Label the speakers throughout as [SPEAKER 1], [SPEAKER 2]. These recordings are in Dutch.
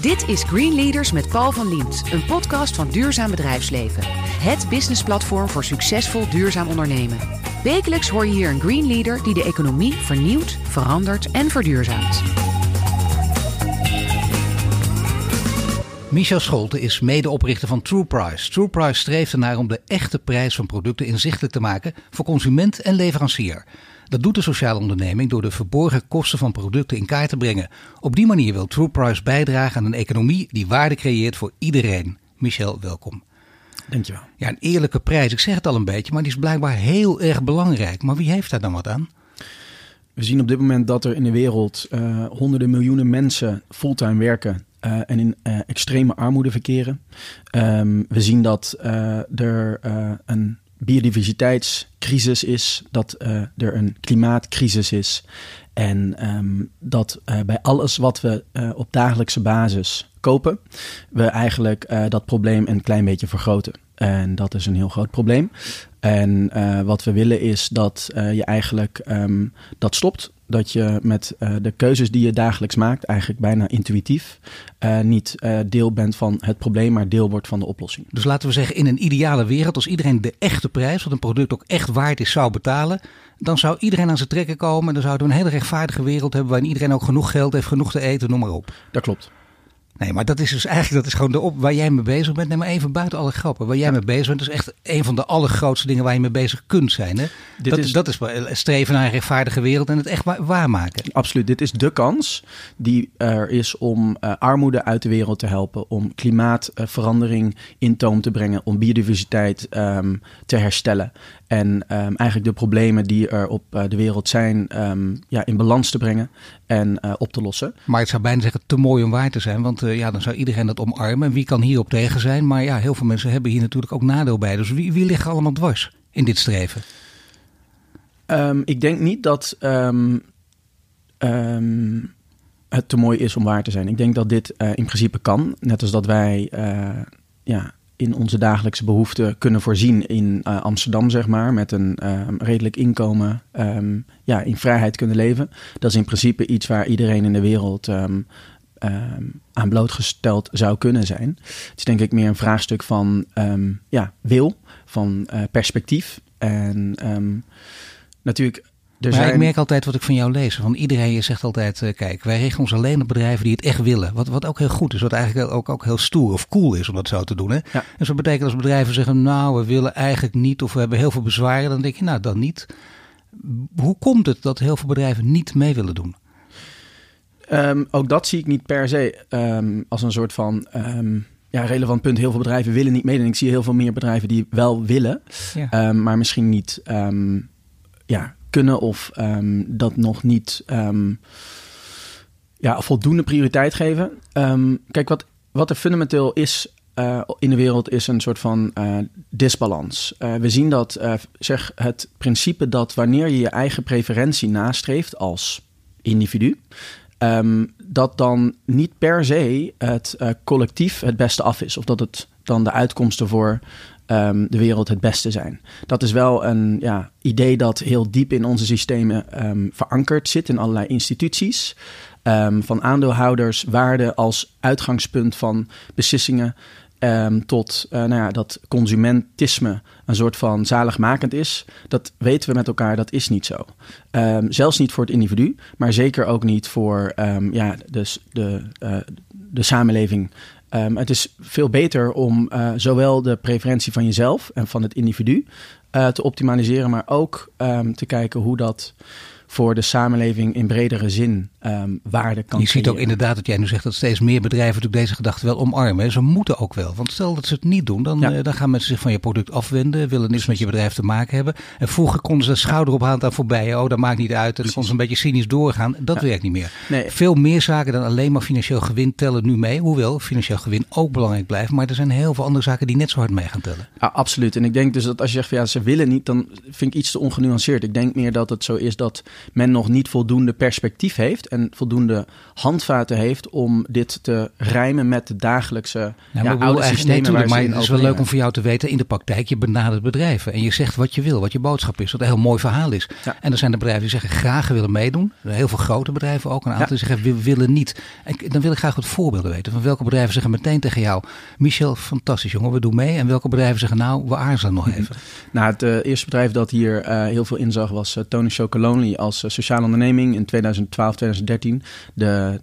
[SPEAKER 1] Dit is Green Leaders met Paul van Liemt, een podcast van Duurzaam Bedrijfsleven. Het businessplatform voor succesvol duurzaam ondernemen. Wekelijks hoor je hier een Green Leader die de economie vernieuwt, verandert en verduurzaamt.
[SPEAKER 2] Michel Scholte is medeoprichter van TruePrice. TruePrice streeft ernaar om de echte prijs van producten inzichtelijk te maken voor consument en leverancier. Dat doet de sociale onderneming door de verborgen kosten van producten in kaart te brengen. Op die manier wil TruePrice bijdragen aan een economie die waarde creëert voor iedereen. Michel, welkom.
[SPEAKER 3] Dankjewel.
[SPEAKER 2] Ja, een eerlijke prijs, ik zeg het al een beetje, maar die is blijkbaar heel erg belangrijk. Maar wie heeft daar dan wat aan?
[SPEAKER 3] We zien op dit moment dat er in de wereld uh, honderden miljoenen mensen fulltime werken uh, en in uh, extreme armoede verkeren. Um, we zien dat er een biodiversiteitscrisis is, dat uh, er een klimaatcrisis is. En um, dat uh, bij alles wat we uh, op dagelijkse basis kopen, we eigenlijk dat probleem een klein beetje vergroten. En dat is een heel groot probleem. En wat we willen is dat je eigenlijk um, dat stopt dat je met uh, de keuzes die je dagelijks maakt, eigenlijk bijna intuïtief, uh, niet uh, deel bent van het probleem, maar deel wordt van de oplossing.
[SPEAKER 2] Dus laten we zeggen, in een ideale wereld, als iedereen de echte prijs, wat een product ook echt waard is, zou betalen, dan zou iedereen aan zijn trekken komen en dan zouden we een hele rechtvaardige wereld hebben waarin iedereen ook genoeg geld heeft, genoeg te eten, noem maar op.
[SPEAKER 3] Dat klopt.
[SPEAKER 2] Nee, maar dat is dus eigenlijk dat is gewoon de op waar jij mee bezig bent. Neem maar even buiten alle grappen. Waar jij ja. mee bezig bent, is echt een van de allergrootste dingen waar je mee bezig kunt zijn. Hè? Dit dat, is, dat is streven naar een rechtvaardige wereld en het echt waarmaken.
[SPEAKER 3] Absoluut. Dit is de kans die er is om uh, armoede uit de wereld te helpen. Om klimaatverandering uh, in toom te brengen. Om biodiversiteit um, te herstellen. En um, eigenlijk de problemen die er op uh, de wereld zijn, um, ja, in balans te brengen en uh, op te lossen.
[SPEAKER 2] Maar het zou bijna zeggen te mooi om waar te zijn, want uh, ja, dan zou iedereen dat omarmen. En wie kan hierop tegen zijn? Maar ja, heel veel mensen hebben hier natuurlijk ook nadeel bij. Dus wie, wie ligt allemaal dwars in dit streven?
[SPEAKER 3] Um, ik denk niet dat het te mooi is om waar te zijn. Ik denk dat dit in principe kan. Net als dat wij ja, in onze dagelijkse behoeften kunnen voorzien in uh, Amsterdam, zeg maar, met een um, redelijk inkomen, um, ja, in vrijheid kunnen leven. Dat is in principe iets waar iedereen in de wereld um, aan blootgesteld zou kunnen zijn. Het is denk ik meer een vraagstuk van ja, wil, van uh, perspectief. En natuurlijk
[SPEAKER 2] maar zijn... ik merk altijd wat ik van jou lees. Van iedereen, je zegt altijd, uh, kijk, wij richten ons alleen op bedrijven die het echt willen. Wat, wat ook heel goed is, wat eigenlijk ook, ook heel stoer of cool is om dat zo te doen. Hè? Ja. En dus dat betekent als bedrijven zeggen, nou, we willen eigenlijk niet of we hebben heel veel bezwaren. Dan denk je, nou, dan niet. Hoe komt het dat heel veel bedrijven niet mee willen doen?
[SPEAKER 3] Um, ook dat zie ik niet per se um, als een soort van... Um, ja, relevant punt. Heel veel bedrijven willen niet meedoen. Ik zie heel veel meer bedrijven die wel willen, ja. maar misschien niet ja, kunnen of um, dat nog niet um, ja, voldoende prioriteit geven. Um, kijk, wat, wat er fundamenteel is uh, in de wereld is een soort van uh, disbalans. Uh, we zien dat, zeg, het principe dat wanneer je je eigen preferentie nastreeft als individu, dat dan niet per se het collectief het beste af is. Of dat het dan de uitkomsten voor um, de wereld het beste zijn. Dat is wel een ja, idee dat heel diep in onze systemen um, verankerd zit in allerlei instituties. Um, van aandeelhouders, waarde als uitgangspunt van beslissingen. Tot uh, nou ja, dat consumentisme een soort van zaligmakend is. Dat weten we met elkaar, dat is niet zo. Zelfs niet voor het individu, maar zeker ook niet voor ja, dus de, uh, de samenleving Um, het is veel beter om uh, zowel de preferentie van jezelf en van het individu uh, te optimaliseren, maar ook um, te kijken hoe dat voor de samenleving in bredere zin um, waarde kan
[SPEAKER 2] Je ziet ook inderdaad dat jij nu zegt dat steeds meer bedrijven natuurlijk deze gedachte wel omarmen. Ze moeten ook wel. Want stel dat ze het niet doen, dan, ja. uh, dan gaan mensen zich van je product afwenden, willen niks met je bedrijf te maken hebben. En vroeger konden ze de schouder ophalen aan voorbij. Oh, dat maakt niet uit. En dan konden ze een beetje cynisch doorgaan. Dat ja. werkt niet meer. Nee. Veel meer zaken dan alleen maar financieel gewin tellen nu mee. Hoewel financieel gewin ook belangrijk blijft. Maar er zijn heel veel andere zaken die net zo hard mee gaan tellen.
[SPEAKER 3] Ja, absoluut. En ik denk dus dat als je zegt van ja, ze willen niet, dan vind ik iets te ongenuanceerd. Ik denk meer dat het zo is dat men nog niet voldoende perspectief heeft en voldoende handvaten heeft om dit te rijmen met de dagelijkse ja, ja, oude systemen.
[SPEAKER 2] Nee, maar het is wel leuk om voor jou te weten, in de praktijk, je benadert bedrijven en je zegt wat je wil, wat je boodschap is, wat een heel mooi verhaal is. En er zijn de bedrijven die zeggen graag willen meedoen, heel veel grote bedrijven ook, een aantal die zeggen we willen niet. En dan wil ik graag wat voorbeelden weten van welke bedrijven zeggen meteen tegen jou, Michel, fantastisch jongen, we doen mee. En welke bedrijven zeggen nou, we aarzelen nog even.
[SPEAKER 3] Nou, het uh, eerste bedrijf dat hier uh, heel veel inzag was uh, Tony Chocolonely als sociale onderneming in 2012, 2013. De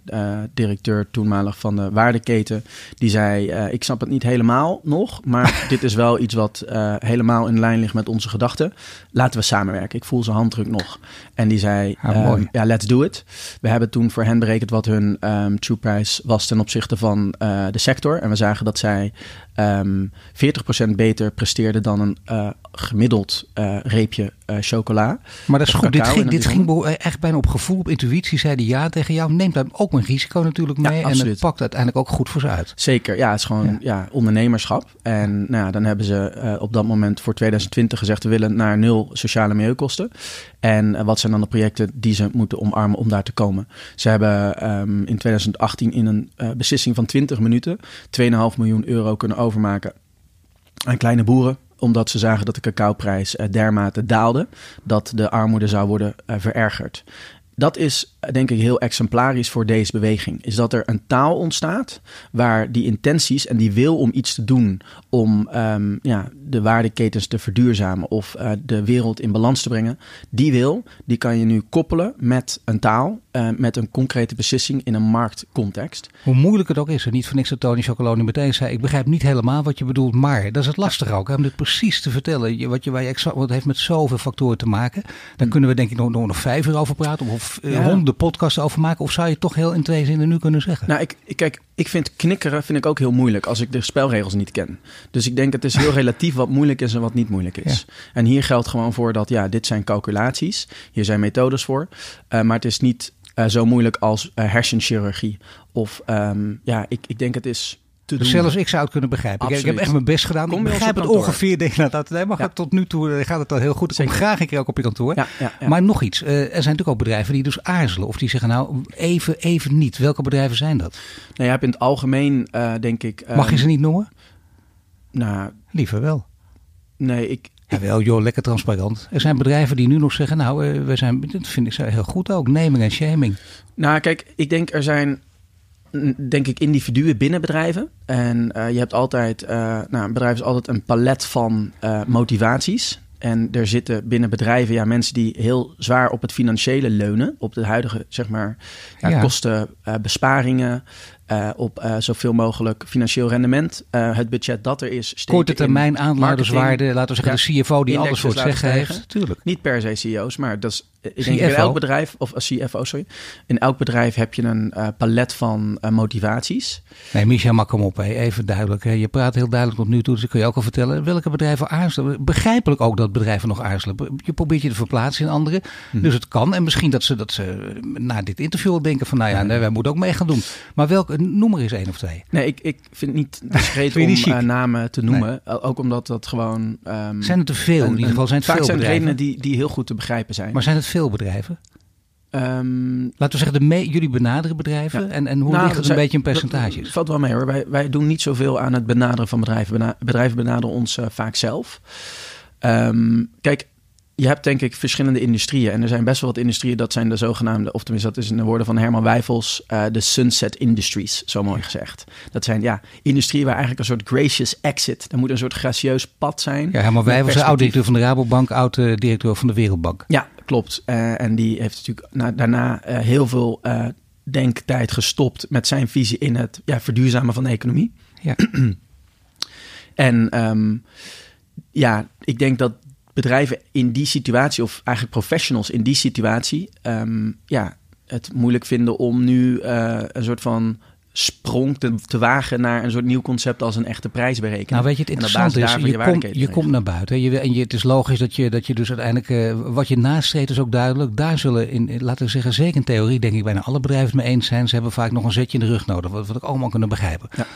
[SPEAKER 3] directeur toenmalig van de waardeketen, die zei, ik snap het niet helemaal nog, maar dit is wel iets wat helemaal in lijn ligt met onze gedachten. Laten we samenwerken. Ik voel zijn handdruk nog. En die zei, ah, ja, let's do it. We hebben toen voor hen berekend wat hun um, true price was ten opzichte van de sector. En we zagen dat zij um, ehm, 40% beter presteerde dan een uh, gemiddeld uh, reepje uh, chocola.
[SPEAKER 2] Maar dat is goed. Dit ging, dit ging echt bijna op gevoel, op intuïtie. Zeiden ja tegen jou. Neemt daar ook een risico natuurlijk mee. Ja, en het pakt uiteindelijk ook goed voor ze uit.
[SPEAKER 3] Zeker. Ja, het is gewoon ja. ondernemerschap. En nou ja, dan hebben ze op dat moment voor 2020 gezegd... we willen naar nul sociale milieukosten. En wat zijn dan de projecten die ze moeten omarmen om daar te komen? Ze hebben um, in 2018 in een beslissing van 20 minuten... 2,5 miljoen euro kunnen overmaken aan kleine boeren omdat ze zagen dat de cacaoprijs uh, dermate daalde dat de armoede zou worden uh, verergerd. Dat is denk ik heel exemplarisch voor deze beweging. Is dat er een taal ontstaat waar die intenties en die wil om iets te doen om um, ja, de waardeketens te verduurzamen of de wereld in balans te brengen. Die wil, die kan je nu koppelen met een taal, uh, met een concrete beslissing in een marktcontext.
[SPEAKER 2] Hoe moeilijk het ook is, en niet voor niks dat Tony Chocoloni meteen zei, ik begrijp niet helemaal wat je bedoelt, maar dat is het lastige ook, hè, om dit precies te vertellen. Wat je, waar je exact, wat heeft met zoveel factoren te maken. Daar hmm. kunnen we denk ik nog, nog, nog vijf uur over praten of uh, ja. honderden podcasts over maken. Of zou je toch heel in twee zinnen nu kunnen zeggen?
[SPEAKER 3] Nou, ik, ik, kijk, ik vind knikkeren vind ik ook heel moeilijk als ik de spelregels niet ken. Dus ik denk het is heel relatief wat moeilijk is en wat niet moeilijk is. En hier geldt gewoon voor dat ja, dit zijn calculaties. Hier zijn methodes voor. Uh, maar het is niet uh, zo moeilijk als uh, hersenchirurgie. Of um, ja, ik, ik denk het is te
[SPEAKER 2] dus
[SPEAKER 3] doen.
[SPEAKER 2] zelfs ik zou het kunnen begrijpen. Ik, ik, heb echt mijn best gedaan. Kom ik begrijp het ongeveer. Denk, nou, dat, nee, ja. tot nu toe gaat het al heel goed. Ik kom graag een keer ook op je kantoor. Ja, ja, maar nog iets. Er zijn natuurlijk ook bedrijven die dus aarzelen. Of die zeggen nou even, even niet. Welke bedrijven zijn dat?
[SPEAKER 3] Nou, je hebt in het algemeen denk ik...
[SPEAKER 2] Mag je ze niet noemen?
[SPEAKER 3] Nou...
[SPEAKER 2] Liever wel.
[SPEAKER 3] Nee, ik,
[SPEAKER 2] ja, wel joh, lekker transparant. Er zijn bedrijven die nu nog zeggen, nou, uh, we zijn, dat vind ik heel goed ook, naming en shaming.
[SPEAKER 3] Nou, kijk, ik denk er zijn denk ik, individuen binnen bedrijven. En uh, je hebt altijd, uh, nou, een bedrijf is altijd een palet van uh, motivaties. En er zitten binnen bedrijven ja, mensen die heel zwaar op het financiële leunen. Op de huidige, zeg maar, ja, ja. kosten, besparingen. Uh, op uh, zoveel mogelijk financieel rendement. Uh, het budget dat er is.
[SPEAKER 2] Korte termijn aanlouderswaarde, laten we zeggen ja, de CFO die alles voor het zeggen heeft.
[SPEAKER 3] Tuurlijk. Niet per se CEO's, maar dat is, ik denk in elk bedrijf, of CFO, sorry. In elk bedrijf heb je een palet van motivaties.
[SPEAKER 2] Nee, Micha, mak hem op. Hè. Even duidelijk. Hè. Je praat heel duidelijk tot nu toe, dus ik kun je ook al vertellen. Welke bedrijven aarzelen? Begrijpelijk ook dat bedrijven nog aarzelen. Je probeert je te verplaatsen in anderen. Hm. Dus het kan. En misschien dat ze, dat ze na dit interview denken van, nou ja, nee, wij moeten ook mee gaan doen. Maar welke noem er eens één of twee.
[SPEAKER 3] Nee, ik, ik vind het niet discreet om uh, namen te noemen. Nee. Ook omdat dat gewoon...
[SPEAKER 2] Um, zijn het te veel? In ieder geval zijn het
[SPEAKER 3] vaak
[SPEAKER 2] veel
[SPEAKER 3] zijn
[SPEAKER 2] bedrijven.
[SPEAKER 3] redenen die, die heel goed te begrijpen zijn.
[SPEAKER 2] Maar zijn het veel bedrijven?
[SPEAKER 3] Um,
[SPEAKER 2] Laten we zeggen, de jullie benaderen bedrijven. Ja. En, en hoe nou, ligt het een beetje in percentages?
[SPEAKER 3] Dat valt wel mee hoor. Wij, wij doen niet zoveel aan het benaderen van bedrijven. Bedrijven benaderen ons uh, vaak zelf. Um, kijk, je hebt denk ik verschillende industrieën. En er zijn best wel wat industrieën, dat zijn de zogenaamde, of tenminste dat is in de woorden van Herman Wijfels, uh, de sunset industries, zo mooi gezegd. Dat zijn ja, industrieën waar eigenlijk een soort gracious exit, er moet een soort gracieus pad zijn.
[SPEAKER 2] Ja, Herman Wijfels, oud-directeur van de Rabobank, oud-directeur van de Wereldbank.
[SPEAKER 3] Ja, klopt. Uh, en die heeft natuurlijk na, daarna uh, heel veel denktijd gestopt met zijn visie in het ja, verduurzamen van de economie.
[SPEAKER 2] Ja.
[SPEAKER 3] en um, ja, ik denk dat bedrijven in die situatie, of eigenlijk professionals in die situatie, um, ja, het moeilijk vinden om nu uh, een soort van sprong te, te, wagen naar een soort nieuw concept als een echte prijsberekening.
[SPEAKER 2] Nou weet je, het interessante is, je, je, kom, je komt naar buiten. Je, en je, het is logisch dat je, dat je dus uiteindelijk, uh, wat je nastreeft is ook duidelijk. Daar zullen, in, laten we zeggen, zeker in theorie, denk ik bijna alle bedrijven het mee eens zijn. Ze hebben vaak nog een zetje in de rug nodig, wat, wat ik allemaal kunnen begrijpen. Ja.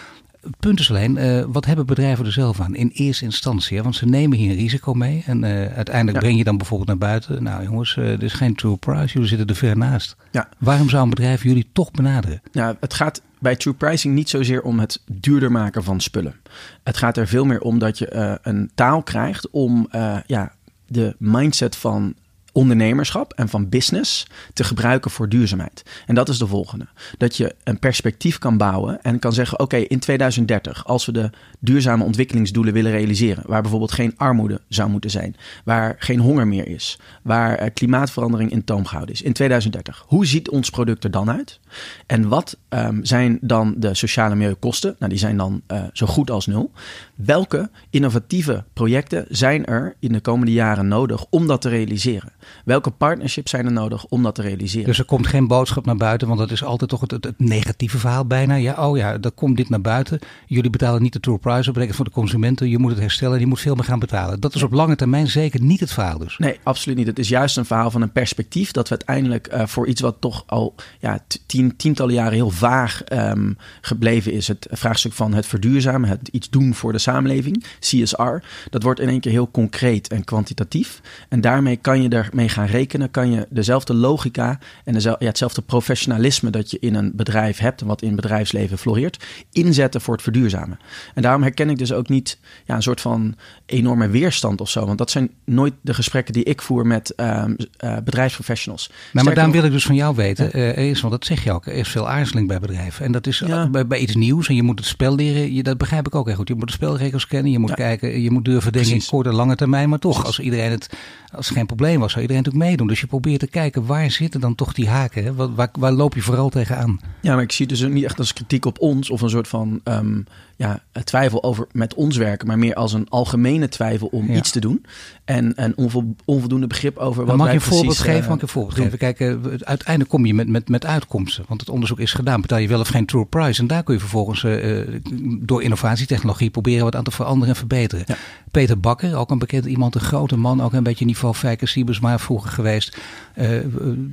[SPEAKER 2] Het punt is alleen, uh, wat hebben bedrijven er zelf aan in eerste instantie? Want ze nemen hier een risico mee en uh, uiteindelijk breng je dan bijvoorbeeld naar buiten. Nou jongens, uh, dit is geen true price, jullie zitten er ver naast. Ja. Waarom zou een bedrijf jullie toch benaderen?
[SPEAKER 3] Ja, het gaat bij true pricing niet zozeer om het duurder maken van spullen. Het gaat er veel meer om dat je een taal krijgt om ja, de mindset van ondernemerschap en van business te gebruiken voor duurzaamheid. En dat is de volgende. Dat je een perspectief kan bouwen en kan zeggen: oké, in 2030, als we de duurzame ontwikkelingsdoelen willen realiseren, waar bijvoorbeeld geen armoede zou moeten zijn, waar geen honger meer is, waar klimaatverandering in toom gehouden is, in 2030, hoe ziet ons product er dan uit? En wat um, zijn dan de sociale milieukosten? Nou, die zijn dan uh, zo goed als nul. Welke innovatieve projecten zijn er in de komende jaren nodig om dat te realiseren? Welke partnerships zijn er nodig om dat te realiseren?
[SPEAKER 2] Dus er komt geen boodschap naar buiten, want dat is altijd toch het, het, negatieve verhaal bijna. Ja, oh ja, er komt dit naar buiten. Jullie betalen niet de tour price, dat betekent voor de consumenten. Je moet het herstellen en je moet veel meer gaan betalen. Dat is op lange termijn zeker niet het verhaal dus.
[SPEAKER 3] Nee, absoluut niet. Het is juist een verhaal van een perspectief dat we uiteindelijk uh, voor iets wat toch al ja, tien, tientallen jaren heel vaag um, gebleven is. Het vraagstuk van het verduurzamen, het iets doen voor de samenleving, CSR. Dat wordt in één keer heel concreet en kwantitatief. En daarmee kan je er mee gaan rekenen, kan je dezelfde logica en dezelfde, ja, hetzelfde professionalisme dat je in een bedrijf hebt en wat in het bedrijfsleven floreert, inzetten voor het verduurzamen. En daarom herken ik dus ook niet ja, een soort van enorme weerstand of zo. Want dat zijn nooit de gesprekken die ik voer met um, uh, bedrijfsprofessionals.
[SPEAKER 2] Nou, maar daarom wil ik dus van jou weten, ja. uh, is, want dat zeg je ook, er is veel aarzeling bij bedrijven. En dat is ja. bij, bij, iets nieuws en je moet het spel leren, je, dat begrijp ik ook heel goed. Je moet de spelregels kennen, je moet kijken, je moet durven denken in korte lange termijn. Maar toch, als iedereen het, als er geen probleem was, iedereen natuurlijk meedoen. Dus je probeert te kijken, waar zitten dan toch die haken? Hè? Waar, loop je vooral tegenaan?
[SPEAKER 3] Ja, maar ik zie het dus niet echt als kritiek op ons of een soort van um, ja, twijfel over met ons werken, maar meer als een algemene twijfel om ja. iets te doen. En een onvoldoende begrip over wat
[SPEAKER 2] mag
[SPEAKER 3] wij
[SPEAKER 2] je voorbeeld geven?
[SPEAKER 3] uh,
[SPEAKER 2] mag ik een voorbeeld geven? Kijk, uh, uiteindelijk kom je met, met, met uitkomsten. Want het onderzoek is gedaan. Betaal je wel of geen true price? En daar kun je vervolgens uh, door innovatietechnologie proberen wat aan te veranderen en verbeteren. Ja. Peter Bakker, ook een bekend iemand, een grote man, ook een beetje niveau Fijker maar vroeger geweest. Uh,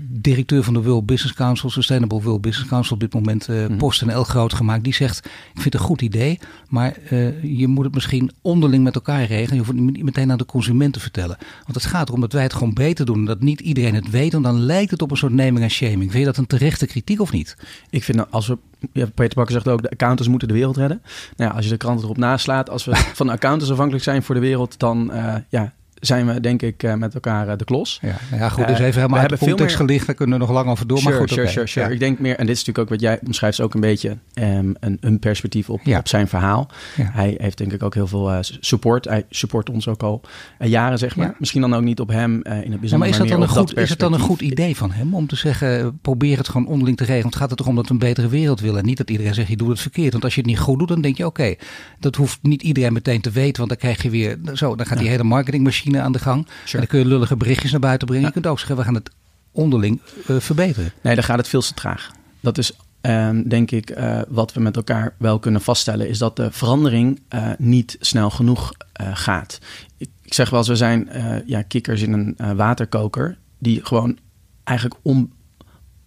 [SPEAKER 2] directeur van de World Business Council, Sustainable World Business Council, op dit moment mm. PostNL groot gemaakt. Die zegt, ik vind het een goed idee, maar uh, je moet het misschien onderling met elkaar regelen. Je hoeft het niet meteen aan de consumenten vertellen. Want het gaat erom dat wij het gewoon beter doen. Dat niet iedereen het weet, want dan lijkt het op een soort naming en shaming. Vind je dat een terechte kritiek of niet?
[SPEAKER 3] Ik vind als we ja, Peter Bakker zegt ook, de accountants moeten de wereld redden. Nou ja, als je de krant erop naslaat, als we van de accountants afhankelijk zijn voor de wereld, dan uh, ja, zijn we denk ik uh, met elkaar uh, de klos.
[SPEAKER 2] Ja, nou ja goed, dus even helemaal uit de context meer... gelicht, daar kunnen we nog lang over door.
[SPEAKER 3] Sure,
[SPEAKER 2] maar goed,
[SPEAKER 3] sure,
[SPEAKER 2] okay.
[SPEAKER 3] sure, sure.
[SPEAKER 2] Ja.
[SPEAKER 3] Ik denk meer, en dit is natuurlijk ook wat jij omschrijft, ook een beetje um, een, een perspectief op, ja. op zijn verhaal. Hij heeft denk ik ook heel veel uh, support. Hij support ons ook al jaren, zeg maar. Misschien dan ook niet op hem in het bijzonder,
[SPEAKER 2] maar is,
[SPEAKER 3] dat
[SPEAKER 2] dan een goed, is het dan een goed idee van hem om te zeggen, probeer het gewoon onderling te regelen? Want het gaat er toch om dat we een betere wereld willen. En niet dat iedereen zegt, je doet het verkeerd. Want als je het niet goed doet, dan denk je, oké, okay, dat hoeft niet iedereen meteen te weten. Want dan krijg je weer, zo, dan gaat die hele marketingmachine aan de gang. Sure. En dan kun je lullige berichtjes naar buiten brengen. Ja. Je kunt ook zeggen, we gaan het onderling uh, verbeteren.
[SPEAKER 3] Nee, dan gaat het veel te traag. Dat is um, denk ik uh, wat we met elkaar wel kunnen vaststellen... is dat de verandering uh, niet snel genoeg gaat. Ik, ik, zeg wel eens, we zijn ja, kikkers in een waterkoker... die gewoon eigenlijk om,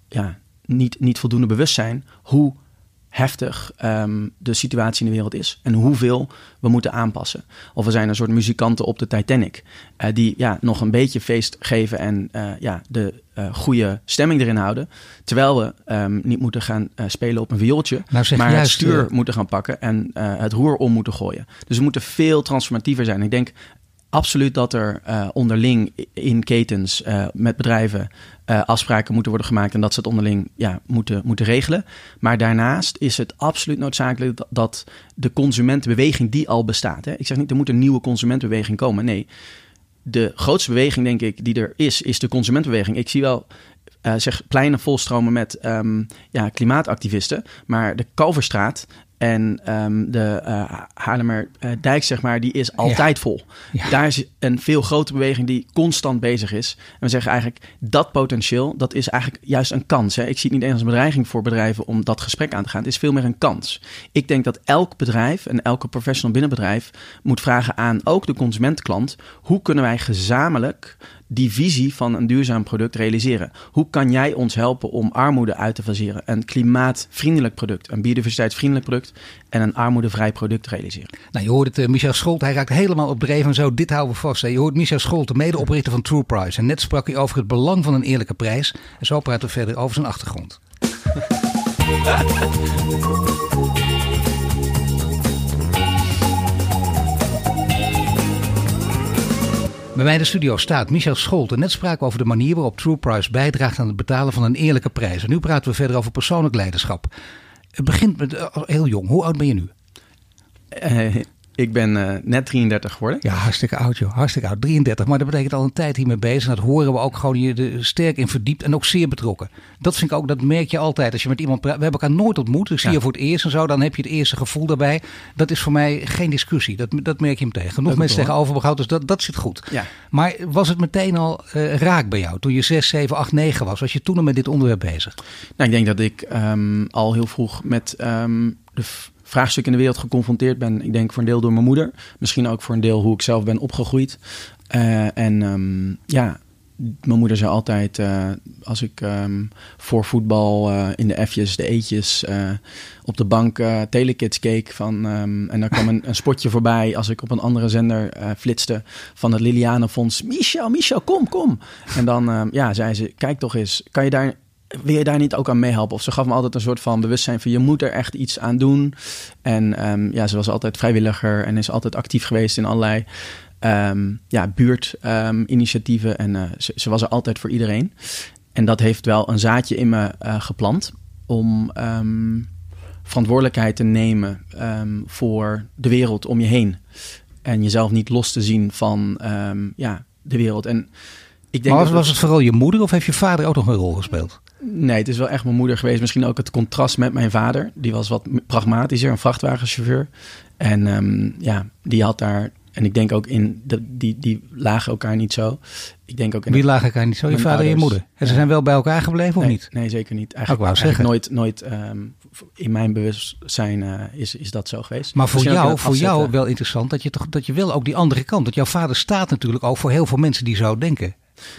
[SPEAKER 3] ja, niet, niet voldoende bewust zijn... hoe heftig um, de situatie in de wereld is en hoeveel we moeten aanpassen. Of we zijn een soort muzikanten op de Titanic uh, die ja, nog een beetje feest geven en uh, ja, de uh, goede stemming erin houden, terwijl we um, niet moeten gaan spelen op een viooltje,
[SPEAKER 2] nou,
[SPEAKER 3] maar
[SPEAKER 2] juist,
[SPEAKER 3] het stuur moeten gaan pakken en het roer om moeten gooien. Dus we moeten veel transformatiever zijn. Ik denk absoluut dat er uh, onderling in ketens uh, met bedrijven uh, afspraken moeten worden gemaakt en dat ze het onderling ja, moeten, moeten regelen. Maar daarnaast is het absoluut noodzakelijk dat, de consumentenbeweging die al bestaat. Hè? Ik zeg niet er moet een nieuwe consumentenbeweging komen. Nee, de grootste beweging denk ik die er is, is de consumentenbeweging. Ik zie wel uh, zeg pleinen volstromen met um, ja, klimaatactivisten. Maar de Kalverstraat en um, de uh, Haarlemmer uh, dijk, zeg maar, die is altijd ja. vol. Ja. Daar is een veel grotere beweging die constant bezig is. En we zeggen eigenlijk, dat potentieel, dat is eigenlijk juist een kans. Hè? Ik zie het niet eens als een bedreiging voor bedrijven om dat gesprek aan te gaan. Het is veel meer een kans. Ik denk dat elk bedrijf en elke professional binnen bedrijf moet vragen aan ook de consumentenklant. Hoe kunnen wij gezamenlijk die visie van een duurzaam product realiseren? Hoe kan jij ons helpen om armoede uit te faseren? Een klimaatvriendelijk product, een biodiversiteitsvriendelijk product en een armoedevrij product realiseren.
[SPEAKER 2] Nou, je hoort het, uh, Michel Scholt, hij raakt helemaal op dreef en zo. Dit houden we vast. Hè. Je hoort Michel Scholt, de medeoprichter van True Price. En net sprak hij over het belang van een eerlijke prijs. En zo praten we verder over zijn achtergrond. Bij mij in de studio staat Michel Scholten. Net spraken over de manier waarop True Price bijdraagt aan het betalen van een eerlijke prijs. En nu praten we verder over persoonlijk leiderschap. Het begint met uh, heel jong. Hoe oud ben je nu?
[SPEAKER 3] Uh, ik ben uh, net 33 geworden.
[SPEAKER 2] Ja, hartstikke oud joh. Hartstikke oud. 33. Maar dat betekent al een tijd hiermee bezig. En dat horen we ook gewoon je er sterk in verdiept en ook zeer betrokken. Dat vind ik ook, dat merk je altijd als je met iemand praat. We hebben elkaar nooit ontmoet. Ik zie ja. je voor het eerst en zo. Dan heb je het eerste gevoel daarbij. Dat is voor mij geen discussie. Dat, dat merk je meteen. Genoeg mensen tegenover me dus dat, dat zit goed.
[SPEAKER 3] Ja.
[SPEAKER 2] Maar was het meteen al uh, raak bij jou toen je 6, 7, 8, 9 was? Was je toen al met dit onderwerp bezig?
[SPEAKER 3] Nou, ik denk dat ik um, al heel vroeg met um, de vraagstuk in de wereld geconfronteerd ben. Ik denk voor een deel door mijn moeder. Misschien ook voor een deel hoe ik zelf ben opgegroeid. Uh, en um, ja, mijn moeder zei altijd, uh, als ik um, voor voetbal uh, in de F'jes, de eetjes, op de bank Telekids keek. Van, um, en dan kwam een, een, spotje voorbij als ik op een andere zender flitste van het Lilianenfonds. Michel, Michel, kom, kom. En dan ja, zei ze, kijk toch eens, kan je daar wil je daar niet ook aan meehelpen? Of ze gaf me altijd een soort van bewustzijn van je moet er echt iets aan doen. En um, ja, ze was altijd vrijwilliger en is altijd actief geweest in allerlei um, ja, buurtinitiatieven. Um, en ze, ze, was er altijd voor iedereen. En dat heeft wel een zaadje in me uh, geplant om verantwoordelijkheid te nemen voor de wereld om je heen. En jezelf niet los te zien van ja, de wereld. En
[SPEAKER 2] ik denk maar was, was het vooral je moeder of heeft je vader ook nog een rol gespeeld?
[SPEAKER 3] Nee, het is wel echt mijn moeder geweest. Misschien ook het contrast met mijn vader. Die was wat pragmatischer, een vrachtwagenchauffeur. En um, ja, die had daar... En ik denk ook in... De, die, die lagen elkaar niet zo. Ik denk ook in
[SPEAKER 2] Wie lagen elkaar niet zo? Je vader ouders. en je moeder? En ze zijn wel bij elkaar gebleven
[SPEAKER 3] nee,
[SPEAKER 2] of niet?
[SPEAKER 3] Nee, zeker niet. Eigenlijk,
[SPEAKER 2] ik wou zeggen.
[SPEAKER 3] nooit, nooit um, in mijn bewustzijn uh, is, is dat zo geweest.
[SPEAKER 2] Maar voor jou, voor jou wel interessant dat je, toch, dat je wel ook die andere kant... Dat jouw vader staat natuurlijk ook voor heel veel mensen die zo denken.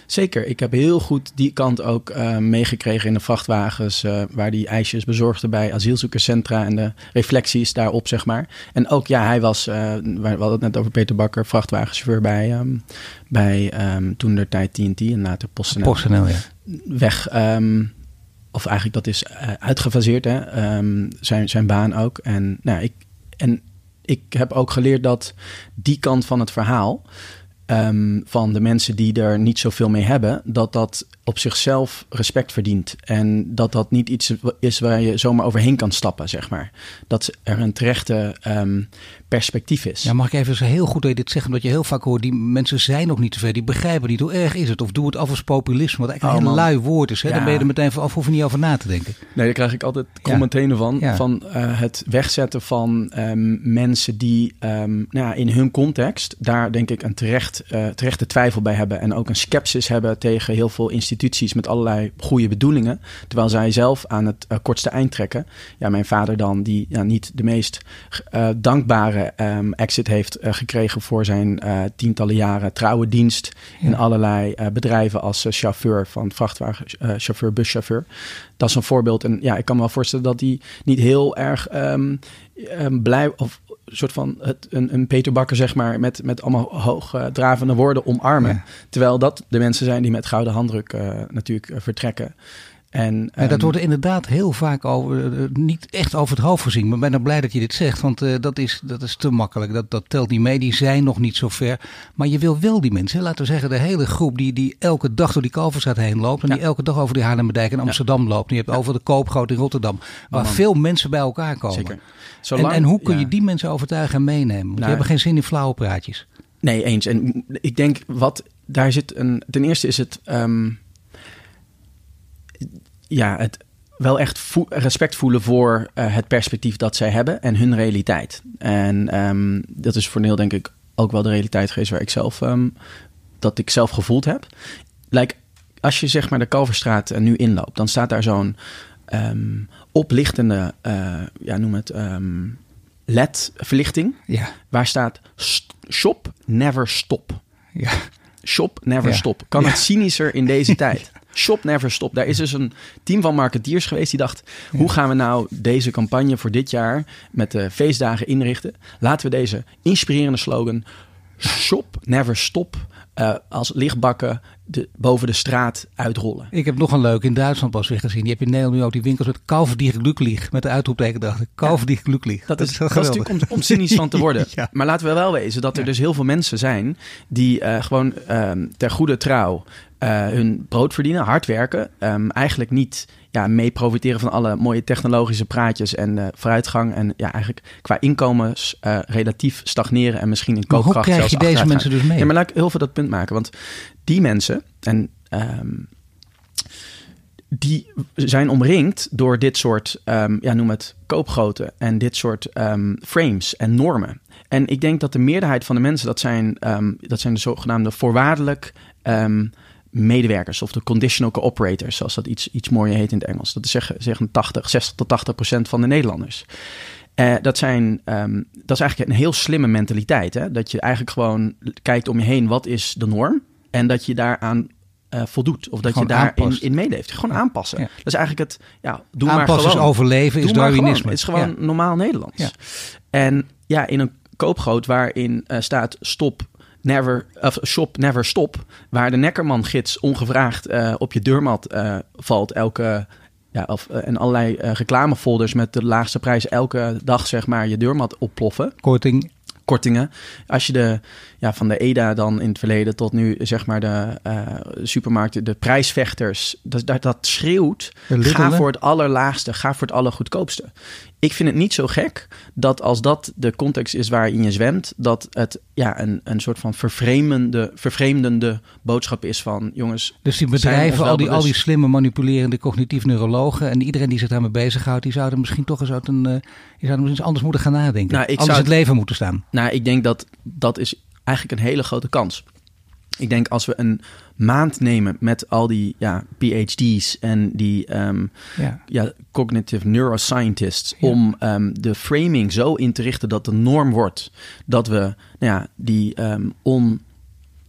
[SPEAKER 3] Zeker. Ik heb heel goed die kant ook uh, meegekregen in de vrachtwagens. Uh, waar die ijsjes bezorgde bij asielzoekerscentra. En de reflecties daarop, zeg maar. En ook, ja, hij was, uh, we hadden het net over Peter Bakker, vrachtwagenchauffeur bij, um, bij um, toen de tijd TNT en later PostNL.
[SPEAKER 2] PostNL, ja.
[SPEAKER 3] Weg. Um, of eigenlijk dat is uitgefaseerd, hè. zijn, zijn baan ook. En, nou, ik, en ik heb ook geleerd dat die kant van het verhaal um, van de mensen die er niet zoveel mee hebben, dat dat op zichzelf respect verdient. En dat dat niet iets is waar je zomaar overheen kan stappen, zeg maar. Dat er een terechte um, perspectief is.
[SPEAKER 2] Ja, mag ik even heel goed dat dit zegt, omdat je heel vaak hoort, die mensen zijn nog niet te ver, die begrijpen niet hoe erg is het. Of doe het af als populisme, wat eigenlijk oh, een heel lui woord is. Hè? Ja. Dan ben je er meteen van af, hoef je niet over na te denken.
[SPEAKER 3] Nee, daar krijg ik altijd commentaten van. Ja. Van uh, het wegzetten van um, mensen die nou ja, in hun context daar denk ik een terecht, uh, terechte twijfel bij hebben. En ook een sceptisch hebben tegen heel veel instituties met allerlei goede bedoelingen. Terwijl zij zelf aan het uh, kortste eind trekken. Ja, mijn vader dan, die ja, niet de meest uh, dankbare um, exit heeft uh, gekregen voor zijn tientallen jaren trouwe dienst ja. in allerlei bedrijven als chauffeur van vrachtwagenchauffeur, buschauffeur. Dat is een voorbeeld. En ja, ik kan me wel voorstellen dat die niet heel erg um, um, blij of soort van het, een, een Peter Bakker, zeg maar, met, met allemaal hoogdravende woorden omarmen. Ja. Terwijl dat de mensen zijn die met gouden handdruk uh, natuurlijk uh, vertrekken. En,
[SPEAKER 2] en dat um, wordt inderdaad heel vaak over, uh, niet echt over het hoofd gezien. Maar ik ben er blij dat je dit zegt, want uh, dat, is, dat is te makkelijk. Dat, dat telt niet mee, die zijn nog niet zo ver. Maar je wil wel die mensen, laten we zeggen de hele groep die, die elke dag door die Kalverstraat heen loopt. En ja. die elke dag over die Haarlemmerdijk in Amsterdam ja. loopt. En je hebt ja. over de Koopgoot in Rotterdam. Waar oh, veel mensen bij elkaar komen.
[SPEAKER 3] Zeker.
[SPEAKER 2] Zolang, en, en hoe kun je die mensen overtuigen en meenemen? Want nou, die hebben geen zin in flauwe praatjes.
[SPEAKER 3] Nee, eens. En ik denk, wat daar zit een... Ten eerste is het... Um, ja, het wel echt vo respect voelen voor uh, het perspectief dat zij hebben en hun realiteit. En um, dat is voor deel denk ik ook wel de realiteit geweest waar ik zelf, um, dat ik zelf gevoeld heb. Like, als je zeg maar de Kalverstraat uh, nu inloopt, dan staat daar zo'n um, oplichtende, uh, ja noem het, LED-verlichting.
[SPEAKER 2] Ja.
[SPEAKER 3] Waar staat shop never stop.
[SPEAKER 2] Ja.
[SPEAKER 3] Shop never stop. Kan het cynischer in deze tijd? Shop never stop. Daar is dus een team van marketeers geweest die dacht: hoe gaan we nou deze campagne voor dit jaar met de feestdagen inrichten? Laten we deze inspirerende slogan Shop never stop uh, als lichtbakken de, boven de straat uitrollen.
[SPEAKER 2] Ik heb nog een leuk in Duitsland pas weer gezien. Je hebt in Nederland nu ook die winkels met Glücklich. Met de uitroepteken daarachter. Glücklich.
[SPEAKER 3] Dat, dat, is, dat is natuurlijk om, om cynisch van te worden. ja. Maar laten we wel wezen dat er dus heel veel mensen zijn... die uh, gewoon uh, ter goede trouw uh, hun brood verdienen, hard werken. Um, eigenlijk niet ja, mee profiteren van alle mooie technologische praatjes en uh, vooruitgang. En ja, eigenlijk qua inkomens uh, relatief stagneren en misschien in koopkracht
[SPEAKER 2] maar hoe krijg je deze mensen dus mee?
[SPEAKER 3] Ja, maar laat ik heel veel dat punt maken. Want die mensen, en um, die zijn omringd door dit soort, um, ja, noem het koopgroten en dit soort um, frames en normen. En ik denk dat de meerderheid van de mensen, dat zijn, dat zijn de zogenaamde voorwaardelijk medewerkers of de conditional cooperators, zoals dat iets, iets mooier heet in het Engels. Dat is zeggen, zeggen 80, 60 tot 80 procent van de Nederlanders. Uh, dat, zijn, dat is eigenlijk een heel slimme mentaliteit. Hè? Dat je eigenlijk gewoon kijkt om je heen, wat is de norm? En dat je daaraan uh, voldoet. Of dat
[SPEAKER 2] gewoon
[SPEAKER 3] je daarin in meeleeft. Gewoon ja. aanpassen. Ja. Dat is eigenlijk het, ja, doe
[SPEAKER 2] aanpassen
[SPEAKER 3] maar
[SPEAKER 2] is overleven, is Darwinisme.
[SPEAKER 3] Het is gewoon normaal Nederlands. En ja, in een koopgroot waarin uh, staat stop Never, of Shop Never Stop, waar de Neckerman-gids ongevraagd uh, op je deurmat valt elke... Ja, of, en allerlei reclamefolders met de laagste prijs elke dag zeg maar je deurmat opploffen.
[SPEAKER 2] Korting.
[SPEAKER 3] Kortingen. Als je de, ja, van de EDA dan in het verleden tot nu zeg maar de supermarkten, de prijsvechters, dat, dat, dat schreeuwt. Ga voor het allerlaagste, ga voor het allergoedkoopste ik vind het niet zo gek dat als dat de context is waarin je zwemt, dat het ja, een, een soort van vervreemdende, vervreemdende boodschap is van jongens.
[SPEAKER 2] Dus die bedrijven, al die, al die slimme manipulerende cognitief neurologen en iedereen die zich daarmee bezighoudt, die zouden misschien toch eens uit een, uh, die zouden misschien anders moeten gaan nadenken. Nou, ik anders zou, het leven moeten staan.
[SPEAKER 3] Nou, ik denk dat dat is eigenlijk een hele grote kans. Ik denk als we een maand nemen met al die ja, PhD's en die um, ja. ja. cognitive neuroscientists ja. om um, de framing zo in te richten dat de norm wordt dat we nou ja, die um, on,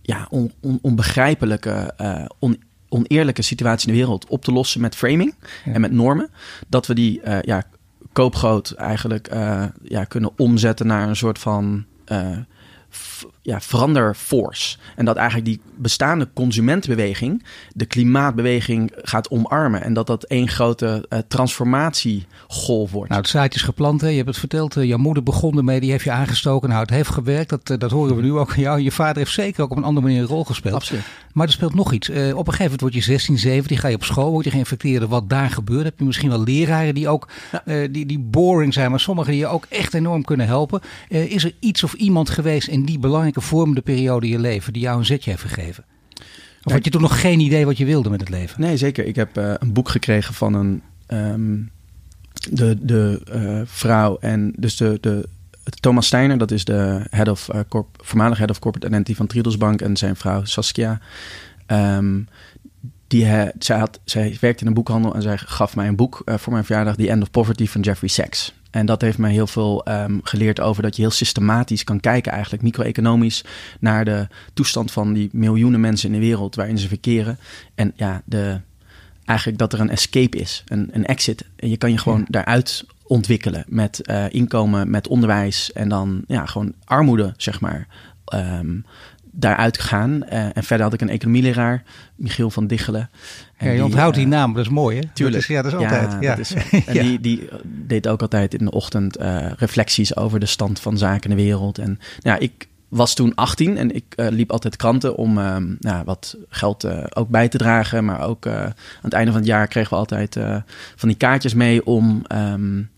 [SPEAKER 3] ja, on, on, onbegrijpelijke, uh, on, oneerlijke situatie in de wereld op te lossen met framing en met normen, dat we die uh, ja, koopgroot eigenlijk uh, ja, kunnen omzetten naar een soort van ja, veranderforce. En dat eigenlijk die bestaande consumentenbeweging de klimaatbeweging gaat omarmen. En dat dat één grote uh, transformatiegolf wordt.
[SPEAKER 2] Nou, het zaadje is geplant. Hè? Je hebt het verteld. Uh, jouw moeder begon ermee. Die heeft je aangestoken. Nou, het heeft gewerkt. Dat, uh, dat horen we nu ook jou. Je vader heeft zeker ook op een andere manier een rol gespeeld.
[SPEAKER 3] Absoluut.
[SPEAKER 2] Maar er speelt nog iets. op een gegeven moment word je 16, 17. Ga je op school. Word je geïnfecteerd. Wat daar gebeurt. Heb je misschien wel leraren die ook ja. die, die boring zijn. Maar sommigen die je ook echt enorm kunnen helpen. is er iets of iemand geweest in die belangrijke vormende periode in je leven die jou een zetje heeft gegeven? Of had je toen nog geen idee wat je wilde met het leven?
[SPEAKER 3] Nee, zeker. Ik heb uh, een boek gekregen van een um, de, de uh, vrouw en dus de, de Thomas Steiner, dat is de head of, uh, corp, voormalig head of corporate identity van Triedelsbank en zijn vrouw Saskia. Um, die, zij, had, zij werkte in een boekhandel en zij gaf mij een boek voor mijn verjaardag, The End of Poverty van Jeffrey Sachs. En dat heeft mij heel veel um, geleerd over dat je heel systematisch kan kijken, eigenlijk micro-economisch, naar de toestand van die miljoenen mensen in de wereld waarin ze verkeren. En ja, de, eigenlijk dat er een escape is, een, een exit. En je kan je gewoon ja. daaruit ontwikkelen met uh, inkomen, met onderwijs en dan ja, gewoon armoede, zeg maar. Um, daaruit gegaan. Uh, en verder had ik een economieleraar, Michiel van Diggelen.
[SPEAKER 2] En ja, je onthoudt die, uh, naam, dat is mooi hè?
[SPEAKER 3] Tuurlijk.
[SPEAKER 2] Dat is, ja, dat is altijd. Ja,
[SPEAKER 3] Dat is, en die, die deed ook altijd in de ochtend uh, reflecties over de stand van zaken in de wereld. En ja, ik was toen 18 en ik liep altijd kranten om nou, wat geld ook bij te dragen. Maar ook aan het einde van het jaar kregen we altijd van die kaartjes mee om um,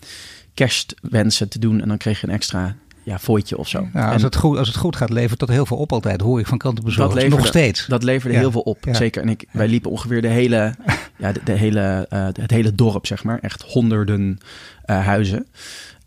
[SPEAKER 3] kerstwensen te doen. En dan kreeg je een extra ja, fooitje of zo.
[SPEAKER 2] Ja, als, en, het goed, als het goed gaat, levert dat heel veel op altijd. Hoor ik van krantenbezorgers.
[SPEAKER 3] Dat
[SPEAKER 2] nog steeds.
[SPEAKER 3] Dat leverde ja. heel veel op, ja. zeker. En ik, wij liepen ongeveer de hele, ja, de, de hele, uh, het hele dorp, zeg maar. Echt honderden uh, huizen.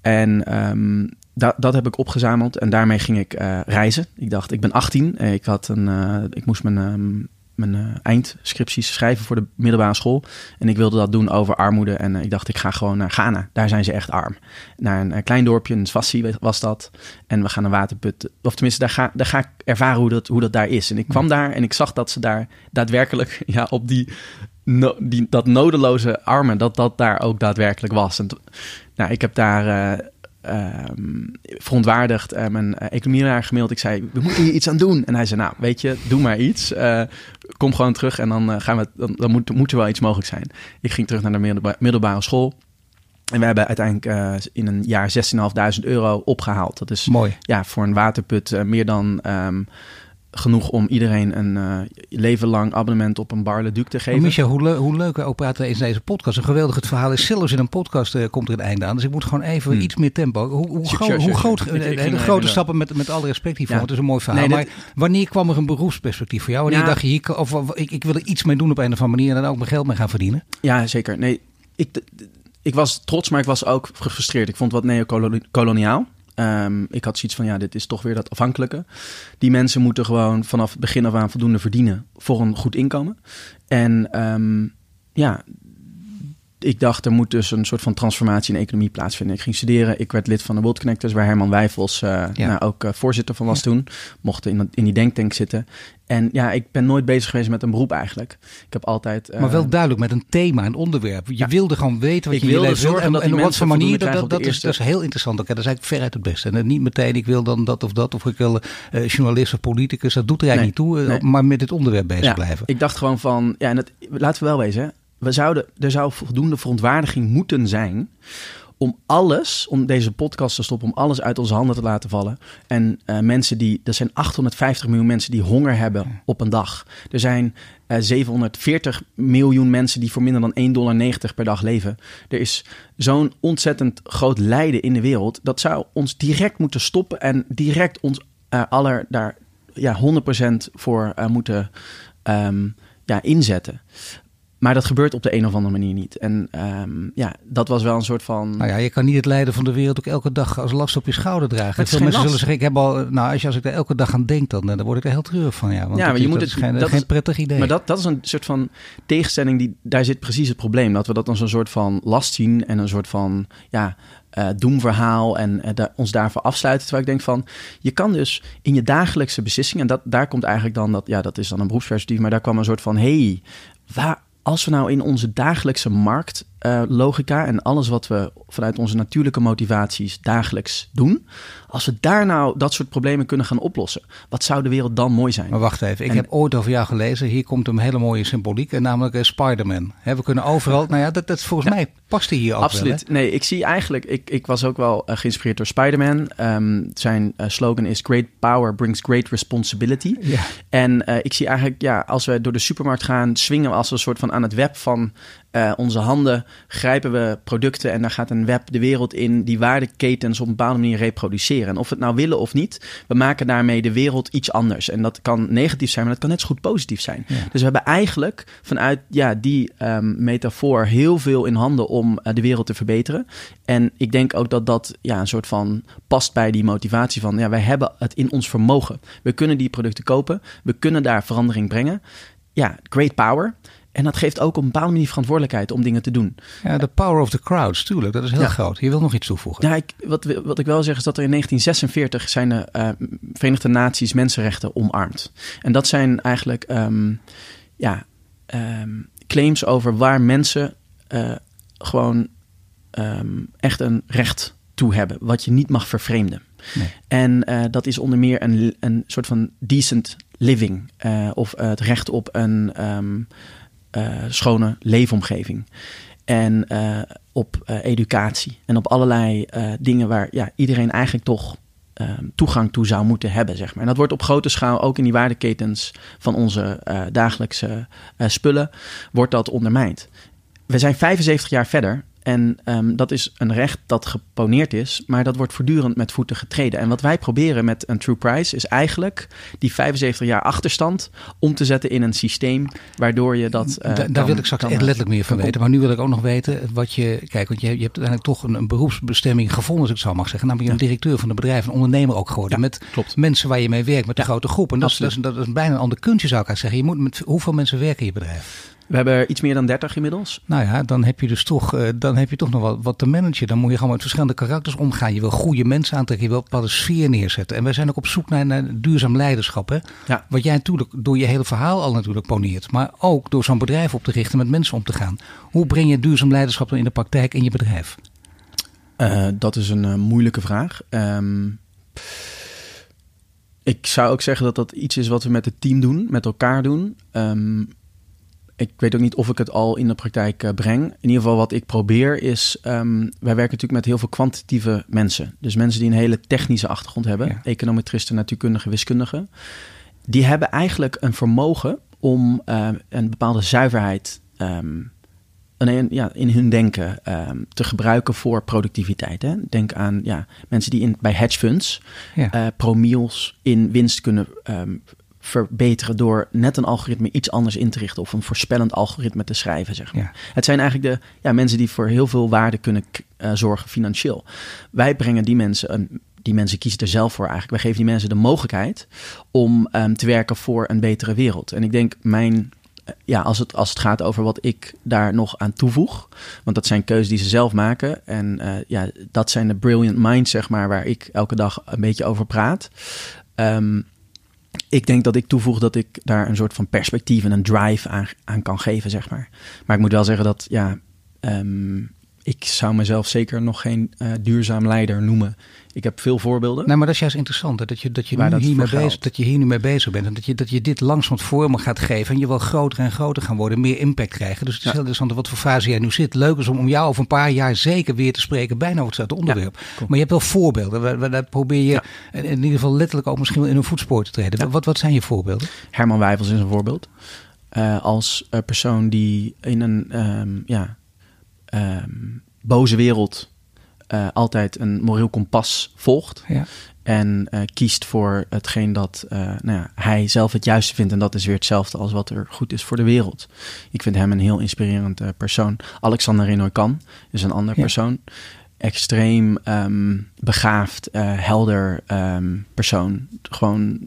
[SPEAKER 3] En um, dat, dat heb ik opgezameld en daarmee ging ik uh, reizen. Ik dacht, ik ben 18. Ik, had een, ik moest mijn... Um, mijn uh, eindscripties schrijven voor de middelbare school. En ik wilde dat doen over armoede. En ik dacht, ik ga gewoon naar Ghana. Daar zijn ze echt arm. Naar een, klein dorpje, een Swassi was dat. En we gaan een waterput. Of tenminste, daar ga, daar ga ik ervaren hoe dat, hoe dat daar is. En ik kwam daar en ik zag dat ze daar daadwerkelijk ja, op die, die dat nodeloze armen, dat dat daar ook daadwerkelijk was. En nou, ik heb daar um, verontwaardigd uh, mijn uh, economieleraar gemaild. Ik zei, we moeten hier iets aan doen. En hij zei, nou, weet je, doe maar iets. Uh, kom gewoon terug en dan, gaan we, dan, dan moet, moet er wel iets mogelijk zijn. Ik ging terug naar de middelba middelbare school. En we hebben uiteindelijk in een jaar 16.500 euro opgehaald. Dat is
[SPEAKER 2] mooi.
[SPEAKER 3] Ja, voor een waterput meer dan um, genoeg om iedereen een uh, leven lang abonnement op een Bar Le Duc te geven.
[SPEAKER 2] Hoe, le hoe leuk ook praten is deze podcast. Een geweldig het verhaal is. Zelfs in een podcast uh, komt er een einde aan. Dus ik moet gewoon even hmm. iets meer tempo. Hoe, hoe, hoe groot, hele grote stappen met, met alle respect hiervoor. Ja. Het is een mooi verhaal. Nee, maar wanneer kwam er een beroepsperspectief voor jou? Wanneer ja. dacht je, hier, of, ik, ik wil er iets mee doen op een of andere manier en dan ook mijn geld mee gaan verdienen?
[SPEAKER 3] Ja, zeker. Nee, ik, ik was trots, maar ik was ook gefrustreerd. Ik vond wat neocoloniaal. Um, ik had zoiets van, ja, dit is toch weer dat afhankelijke. Die mensen moeten gewoon vanaf het begin af aan voldoende verdienen voor een goed inkomen. En um, ja, ik dacht, er moet dus een soort van transformatie in economie plaatsvinden. Ik ging studeren. Ik werd lid van de World Connectors, waar Herman Wijfels uh, ja. nou, ook uh, voorzitter van was ja. toen. Mocht in, in die denktank zitten. En ja, ik ben nooit bezig geweest met een beroep eigenlijk. Ik heb altijd...
[SPEAKER 2] Uh, maar wel duidelijk met een thema, een onderwerp. Je ja. wilde gewoon weten wat je wilde leven En, en op wat voor manier, dat, dat, dat, is, dat is heel interessant. Oké, dat is eigenlijk veruit het beste. En niet meteen, ik wil dan dat of dat. Of ik wil uh, journalist of politicus. Dat doet er eigenlijk nee, niet toe. Nee. Maar met dit onderwerp bezig blijven.
[SPEAKER 3] Ik dacht gewoon van... Ja, en het, laten we wel wezen, we zouden, er zou voldoende verontwaardiging moeten zijn om alles, om deze podcast te stoppen, om alles uit onze handen te laten vallen. En uh, mensen die, er zijn 850 miljoen mensen die honger hebben op een dag. Er zijn uh, eh, 740 miljoen mensen die voor minder dan 1,90 dollar per dag leven. Er is zo'n ontzettend groot lijden in de wereld. Dat zou ons direct moeten stoppen en direct ons uh, aller daar ja, 100% voor moeten um, ja, inzetten. Maar dat gebeurt op de een of andere manier niet. En um, ja, dat was wel een soort van.
[SPEAKER 2] Nou ja, je kan niet het lijden van de wereld ook elke dag als last op je schouder dragen. Veel mensen zullen zeggen: Ik heb al. Nou, als, je, als ik er elke dag aan denk, dan, dan word ik er heel treurig van. Ja, want ja, maar je moet het. Geen, dat geen prettig idee.
[SPEAKER 3] Maar dat, dat is een soort van tegenstelling. Die, daar zit precies het probleem. Dat we dat als een soort van last zien en een soort van. Ja, uh, doemverhaal en uh, da ons daarvoor afsluiten. Terwijl ik denk van, je kan dus in je dagelijkse beslissingen, en dat, daar komt eigenlijk dan dat, ja, dat is dan een beroepsperspectief, maar daar kwam een soort van, hey, waar, als we nou in onze dagelijkse marktlogica uh, en alles wat we vanuit onze natuurlijke motivaties dagelijks doen, als we daar nou dat soort problemen kunnen gaan oplossen, wat zou de wereld dan mooi zijn?
[SPEAKER 2] Maar wacht even, ik heb ooit over jou gelezen. Hier komt een hele mooie symboliek, en namelijk uh, Spider-Man. we kunnen overal, nou ja, dat, dat volgens mij past hier ook
[SPEAKER 3] Absoluut.
[SPEAKER 2] Wel,
[SPEAKER 3] nee, ik zie eigenlijk, ik, ik was ook wel uh, geïnspireerd door Spider-Man. Um, zijn slogan is Great Power brings great responsibility. Ja. En ik zie eigenlijk, ja, als we door de supermarkt gaan, swingen we als een soort van aan het web van uh, onze handen grijpen we producten en daar gaat een web de wereld in die waardeketens op een bepaalde manier reproduceren. En of we het nou willen of niet, we maken daarmee de wereld iets anders. En dat kan negatief zijn, maar dat kan net zo goed positief zijn. Ja. Dus we hebben eigenlijk vanuit ja, die um, metafoor heel veel in handen om uh, de wereld te verbeteren. En ik denk ook dat dat ja, een soort van past bij die motivatie van ja, wij hebben het in ons vermogen. We kunnen die producten kopen, we kunnen daar verandering brengen. Ja, great power. En dat geeft ook op een bepaalde manier verantwoordelijkheid om dingen te doen.
[SPEAKER 2] Ja, de power of the crowds, tuurlijk. Dat is heel groot. Je wil nog iets toevoegen.
[SPEAKER 3] Ja, ik, wat, wat ik wel zeg is dat er in 1946 zijn de uh, Verenigde Naties mensenrechten omarmd. En dat zijn eigenlijk um, ja, um, claims over waar mensen uh, gewoon um, echt een recht toe hebben. Wat je niet mag vervreemden. Nee. En uh, dat is onder meer een, een soort van decent living. of het recht op een schone leefomgeving. En uh, op uh, educatie. En op allerlei dingen waar ja, iedereen eigenlijk toch toegang toe zou moeten hebben. Zeg maar. En dat wordt op grote schaal ook in die waardeketens van onze dagelijkse spullen, wordt dat ondermijnd. We zijn 75 jaar verder En um, dat is een recht dat geponeerd is, maar dat wordt voortdurend met voeten getreden. En wat wij proberen met een True Price is eigenlijk die 75 jaar achterstand om te zetten in een systeem waardoor je dat.
[SPEAKER 2] Uh, daar wil ik straks echt letterlijk meer van weten. Maar nu wil ik ook nog weten wat je. Kijk, want je, je hebt uiteindelijk toch een, een beroepsbestemming gevonden, als ik zo mag zeggen. Namelijk een directeur van een bedrijf, een ondernemer ook geworden. met klopt. mensen waar je mee werkt, met een grote groep. En dat is, dat, is, dat is bijna een ander kuntje, zou ik eigenlijk zeggen. Je moet met hoeveel mensen werken in je bedrijf?
[SPEAKER 3] We hebben iets meer dan 30 inmiddels.
[SPEAKER 2] Nou ja, dan heb je dus toch, uh, dan heb je toch nog wat, wat te managen. Dan moet je gewoon met verschillende karakters omgaan. Je wil goede mensen aantrekken, je wil een bepaalde sfeer neerzetten. En wij zijn ook op zoek naar, naar duurzaam leiderschap. Hè? Ja. Wat jij natuurlijk door je hele verhaal al natuurlijk poneert. Maar ook door zo'n bedrijf op te richten, met mensen om te gaan. Hoe breng je duurzaam leiderschap dan in de praktijk in je bedrijf?
[SPEAKER 3] Uh, dat is een uh, moeilijke vraag. Um, ik zou ook zeggen dat dat iets is wat we met het team doen, met elkaar doen. Um, ik weet ook niet of ik het al in de praktijk uh, breng. In ieder geval wat ik probeer is... Um, wij werken natuurlijk met heel veel kwantitatieve mensen. Dus mensen die een hele technische achtergrond hebben. Ja. Econometristen, natuurkundigen, wiskundigen. Die hebben eigenlijk een vermogen om uh, een bepaalde zuiverheid... Um, een, ja, in hun denken um, te gebruiken voor productiviteit. Hè? Denk aan ja, mensen die in, bij hedge funds ja. uh, promiels in winst kunnen um, verbeteren door net een algoritme iets anders in te richten of een voorspellend algoritme te schrijven. Zeg maar. Het zijn eigenlijk de ja, mensen die voor heel veel waarde kunnen uh, zorgen financieel. Wij brengen die mensen een. Die mensen kiezen er zelf voor eigenlijk. Wij geven die mensen de mogelijkheid om um, te werken voor een betere wereld. En ik denk, mijn ja, als het, als het gaat over wat ik daar nog aan toevoeg. Want dat zijn keuzes die ze zelf maken. En uh, ja, dat zijn de brilliant minds, zeg maar, waar ik elke dag een beetje over praat. Um, ik denk dat ik toevoeg dat ik daar een soort van perspectief en een drive aan, aan kan geven, zeg maar. Maar ik moet wel zeggen dat, ja, um, ik zou mezelf zeker nog geen uh, duurzaam leider noemen. Ik heb veel voorbeelden.
[SPEAKER 2] Nee, maar dat is juist interessant. Hè? Dat je, dat, je nu hier mee bezig, dat je hier nu mee bezig bent. En dat je, dat je dit langzaam vormen gaat geven. En je wil groter en groter gaan worden. Meer impact krijgen. Dus het is ja. heel interessant wat voor fase jij nu zit. Leuk is om, om jou over een paar jaar zeker weer te spreken. Bijna over hetzelfde onderwerp. Ja. Maar je hebt wel voorbeelden. Daar probeer je ja. in, in ieder geval letterlijk ook misschien wel in een voetspoor te treden. Wat, wat zijn je voorbeelden?
[SPEAKER 3] Herman Wijfels is een voorbeeld. Uh, als uh, persoon die in een... Um, ja, um, boze wereld uh, altijd een moreel kompas volgt. Ja. En uh, kiest voor hetgeen dat uh, nou ja, hij zelf het juiste vindt. En dat is weer hetzelfde als wat er goed is voor de wereld. Ik vind hem een heel inspirerend persoon. Alexander Renoy-Kan is een ander ja. persoon. Extreem um, begaafd, helder um, persoon. Gewoon,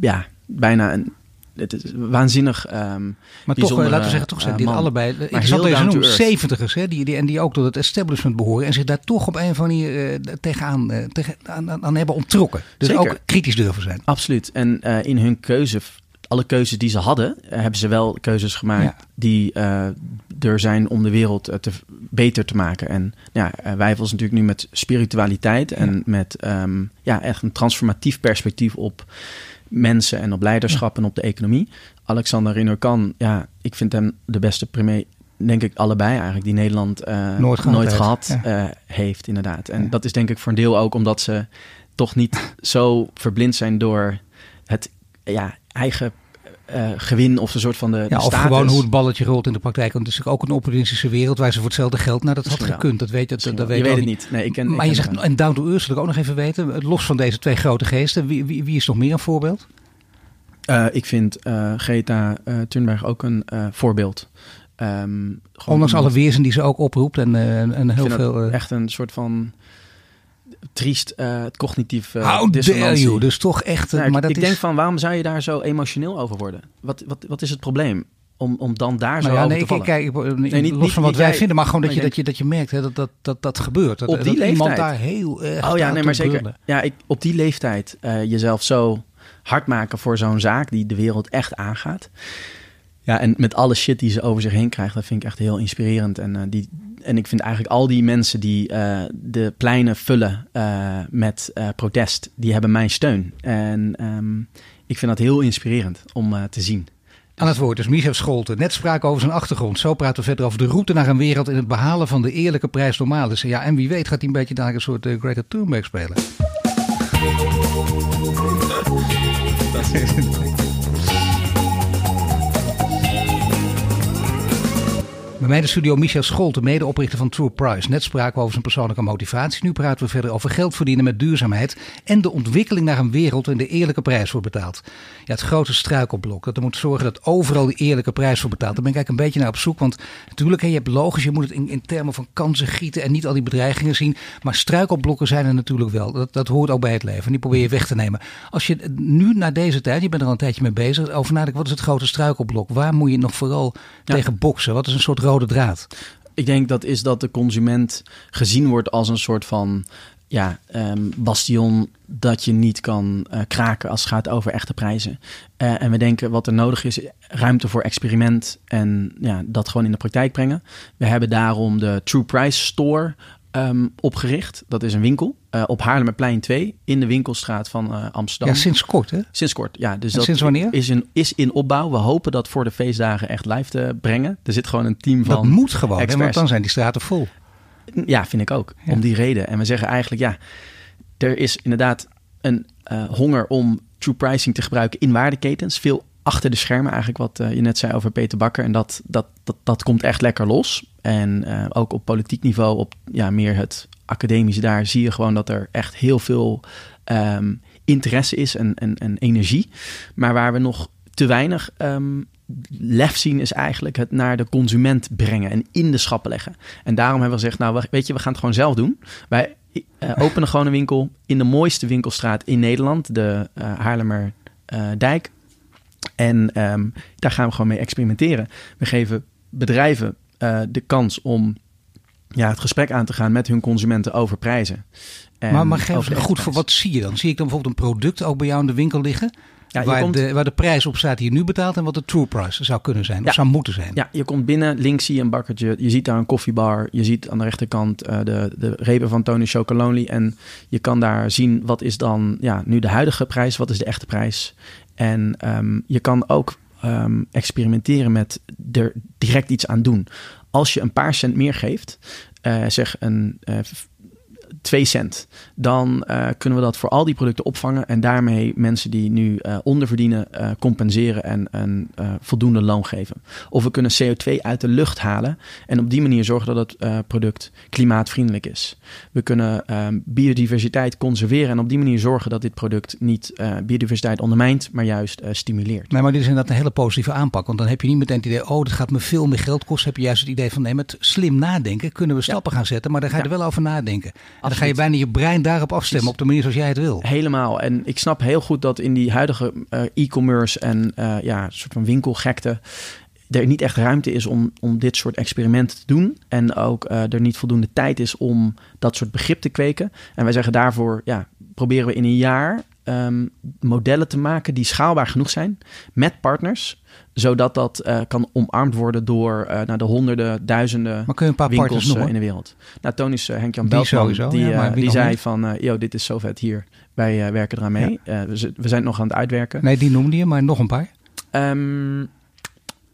[SPEAKER 3] ja, bijna een het is waanzinnig. Um,
[SPEAKER 2] maar toch, laten we zeggen, toch zijn uh, dit allebei. Maar ik zal deze noemen, zeventigers, hè, die, die, en die ook tot het establishment behoren. En zich daar toch op een of andere manier uh, tegenaan uh, tegen, aan, aan, hebben ontrokken. Dus Zeker. ook kritisch durven zijn.
[SPEAKER 3] Absoluut. En in hun keuze, alle keuzes die ze hadden, hebben ze wel keuzes gemaakt ja. die er zijn om de wereld te, beter te maken. En ja, Wijfels natuurlijk nu met spiritualiteit en ja. met um, ja, echt een transformatief perspectief op mensen en op leiderschap ja. en op de economie. Alexander Renoir-Kan, ja, ik vind hem de beste premier, denk ik allebei eigenlijk, die Nederland uh, nooit gehad, nooit gehad ja. uh, heeft, inderdaad. En ja. dat is denk ik voor een deel ook omdat ze toch niet zo verblind zijn door het ja, eigen uh, gewin of een soort van de,
[SPEAKER 2] ja,
[SPEAKER 3] de
[SPEAKER 2] of
[SPEAKER 3] status.
[SPEAKER 2] gewoon hoe het balletje rolt in de praktijk. Want het is ook een opportunistische wereld waar ze voor hetzelfde geld... Nou, dat had gekund. Dat weet, dat, dat, dat weet
[SPEAKER 3] je weet het niet. Nee, ik ken,
[SPEAKER 2] maar
[SPEAKER 3] ik
[SPEAKER 2] je zegt, en Down to Earth, wil ik ook nog even weten. Los van deze twee grote geesten, wie, wie, wie is nog meer een voorbeeld?
[SPEAKER 3] Uh, ik vind uh, Greta Thunberg ook een voorbeeld.
[SPEAKER 2] Um, Ondanks alle weerzen die ze ook oproept en, en heel veel...
[SPEAKER 3] echt een soort van triest uh, het cognitief
[SPEAKER 2] uh, How dare you? Dus toch echt...
[SPEAKER 3] Nou,
[SPEAKER 2] maar
[SPEAKER 3] ik,
[SPEAKER 2] dat
[SPEAKER 3] ik
[SPEAKER 2] is...
[SPEAKER 3] denk van, waarom zou je daar zo emotioneel over worden? Wat, wat, wat is het probleem? Om, om dan daar zo
[SPEAKER 2] nou ja,
[SPEAKER 3] over
[SPEAKER 2] nee,
[SPEAKER 3] te vallen?
[SPEAKER 2] Kijk, ik, nee, niet, los van wat wij jij, vinden, maar gewoon dat je, dat, je, dat je merkt hè, dat, dat, dat dat gebeurt. Dat,
[SPEAKER 3] op die
[SPEAKER 2] dat
[SPEAKER 3] leeftijd.
[SPEAKER 2] iemand daar heel erg
[SPEAKER 3] Oh ja, nee, maar zeker. Ja, ik, op die leeftijd uh, jezelf zo hard maken voor zo'n zaak die de wereld echt aangaat. Ja, en met alle shit die ze over zich heen krijgt, dat vind ik echt heel inspirerend. En, uh, die, en ik vind eigenlijk al die mensen die uh, de pleinen vullen uh, met protest, die hebben mijn steun. En um, ik vind dat heel inspirerend om te zien.
[SPEAKER 2] Aan het woord is Michel Scholten. Net sprak over zijn achtergrond. Zo praten we verder over de route naar een wereld in het behalen van de eerlijke prijs normaal is. Ja, en wie weet gaat hij een beetje daar een soort uh, Greta Thunberg spelen. Bij mij de studio Michel Scholte, medeoprichter van True Price. Net spraken we over zijn persoonlijke motivatie. Nu praten we verder over geld verdienen met duurzaamheid. En de ontwikkeling naar een wereld waarin de eerlijke prijs wordt betaald. Ja, het grote struikelblok. Dat er moet zorgen dat overal die eerlijke prijs wordt betaald. Daar ben ik eigenlijk een beetje naar op zoek. Want natuurlijk, je hebt logisch, je moet het in, in termen van kansen gieten. En niet al die bedreigingen zien. Maar struikelblokken zijn er natuurlijk wel. Dat, dat hoort ook bij het leven. En die probeer je weg te nemen. Als je nu na deze tijd, je bent er al een tijdje mee bezig. Over nadenkt, wat is het grote struikelblok? Waar moet je nog vooral tegen boksen? Wat is een soort rode draad?
[SPEAKER 3] Ik denk dat is dat de consument gezien wordt als een soort van ja, um, bastion dat je niet kan uh, kraken als het gaat over echte prijzen. Uh, en we denken wat er nodig is, ruimte voor experiment en ja, dat gewoon in de praktijk brengen. We hebben daarom de True Price Store um, opgericht. Dat is een winkel uh, op Haarlemmerplein 2 in de winkelstraat van uh, Amsterdam.
[SPEAKER 2] Ja, sinds kort hè?
[SPEAKER 3] Sinds kort, ja. Dus
[SPEAKER 2] en dat sinds wanneer?
[SPEAKER 3] Is in, is in opbouw. We hopen dat voor de feestdagen echt live te brengen. Er zit gewoon een team van
[SPEAKER 2] Dat moet gewoon, hè, want dan zijn die straten vol.
[SPEAKER 3] Ja, vind ik ook. Ja. Om die reden. En we zeggen eigenlijk, ja, er is inderdaad een uh, honger om true pricing te gebruiken in waardeketens. Veel achter de schermen eigenlijk wat je net zei over Peter Bakker. En dat, dat, dat, dat komt echt lekker los. En uh, ook op politiek niveau, op ja, meer het academische daar, zie je gewoon dat er echt heel veel um, interesse is en, en, en energie. Maar waar we nog te weinig um, lef zien, is eigenlijk het naar de consument brengen en in de schappen leggen. En daarom hebben we gezegd, nou weet je, we gaan het gewoon zelf doen. Wij uh, openen gewoon een winkel in de mooiste winkelstraat in Nederland, de uh, Haarlemmer Dijk. En um, daar gaan we gewoon mee experimenteren. We geven bedrijven uh, de kans om ja, het gesprek aan te gaan met hun consumenten over prijzen.
[SPEAKER 2] En maar maar geef goed voor wat zie je dan? Zie ik dan bijvoorbeeld een product ook bij jou in de winkel liggen? Ja, waar, komt, de, waar de prijs op staat die je nu betaalt en wat de true price zou kunnen zijn, ja, of zou moeten zijn.
[SPEAKER 3] Ja, je komt binnen, links zie je een bakkertje, je ziet daar een koffiebar, je ziet aan de rechterkant uh, de, de repen van Tony Chocolonely en je kan daar zien wat is dan ja, nu de huidige prijs, wat is de echte prijs. En um, je kan ook um, experimenteren met er direct iets aan doen. Als je een paar cent meer geeft, uh, zeg een uh, 2 cent, dan uh, kunnen we dat voor al die producten opvangen en daarmee mensen die nu uh, onderverdienen uh, compenseren en een voldoende loon geven. Of we kunnen CO2 uit de lucht halen en op die manier zorgen dat het product klimaatvriendelijk is. We kunnen biodiversiteit conserveren en op die manier zorgen dat dit product niet biodiversiteit ondermijnt, maar juist stimuleert.
[SPEAKER 2] Nee, maar dit is inderdaad een hele positieve aanpak, want dan heb je niet meteen het idee, oh, dat gaat me veel meer geld kosten. Heb je juist het idee van, nee, met slim nadenken kunnen we stappen ja. gaan zetten, maar dan ga je ja. er wel over nadenken. Dan ga je bijna je brein daarop afstemmen op de manier zoals jij het wil.
[SPEAKER 3] Helemaal. En ik snap heel goed dat in die huidige uh, e-commerce en uh, ja, een soort van winkelgekte er niet echt ruimte is om, om dit soort experimenten te doen. En ook uh, er niet voldoende tijd is om dat soort begrip te kweken. En wij zeggen daarvoor, ja, proberen we in een jaar um, modellen te maken die schaalbaar genoeg zijn met partners zodat dat uh, kan omarmd worden door uh, naar de honderden, duizenden
[SPEAKER 2] maar kun je een paar
[SPEAKER 3] winkels
[SPEAKER 2] uh,
[SPEAKER 3] in de wereld. Nou, Toon is Henk-Jan Beltman, die, die, ja, die zei van, yo, dit is zo vet hier. Wij werken eraan mee. Ja. we, zijn nog aan het uitwerken.
[SPEAKER 2] Nee, die noemde je, maar nog een paar.
[SPEAKER 3] Um,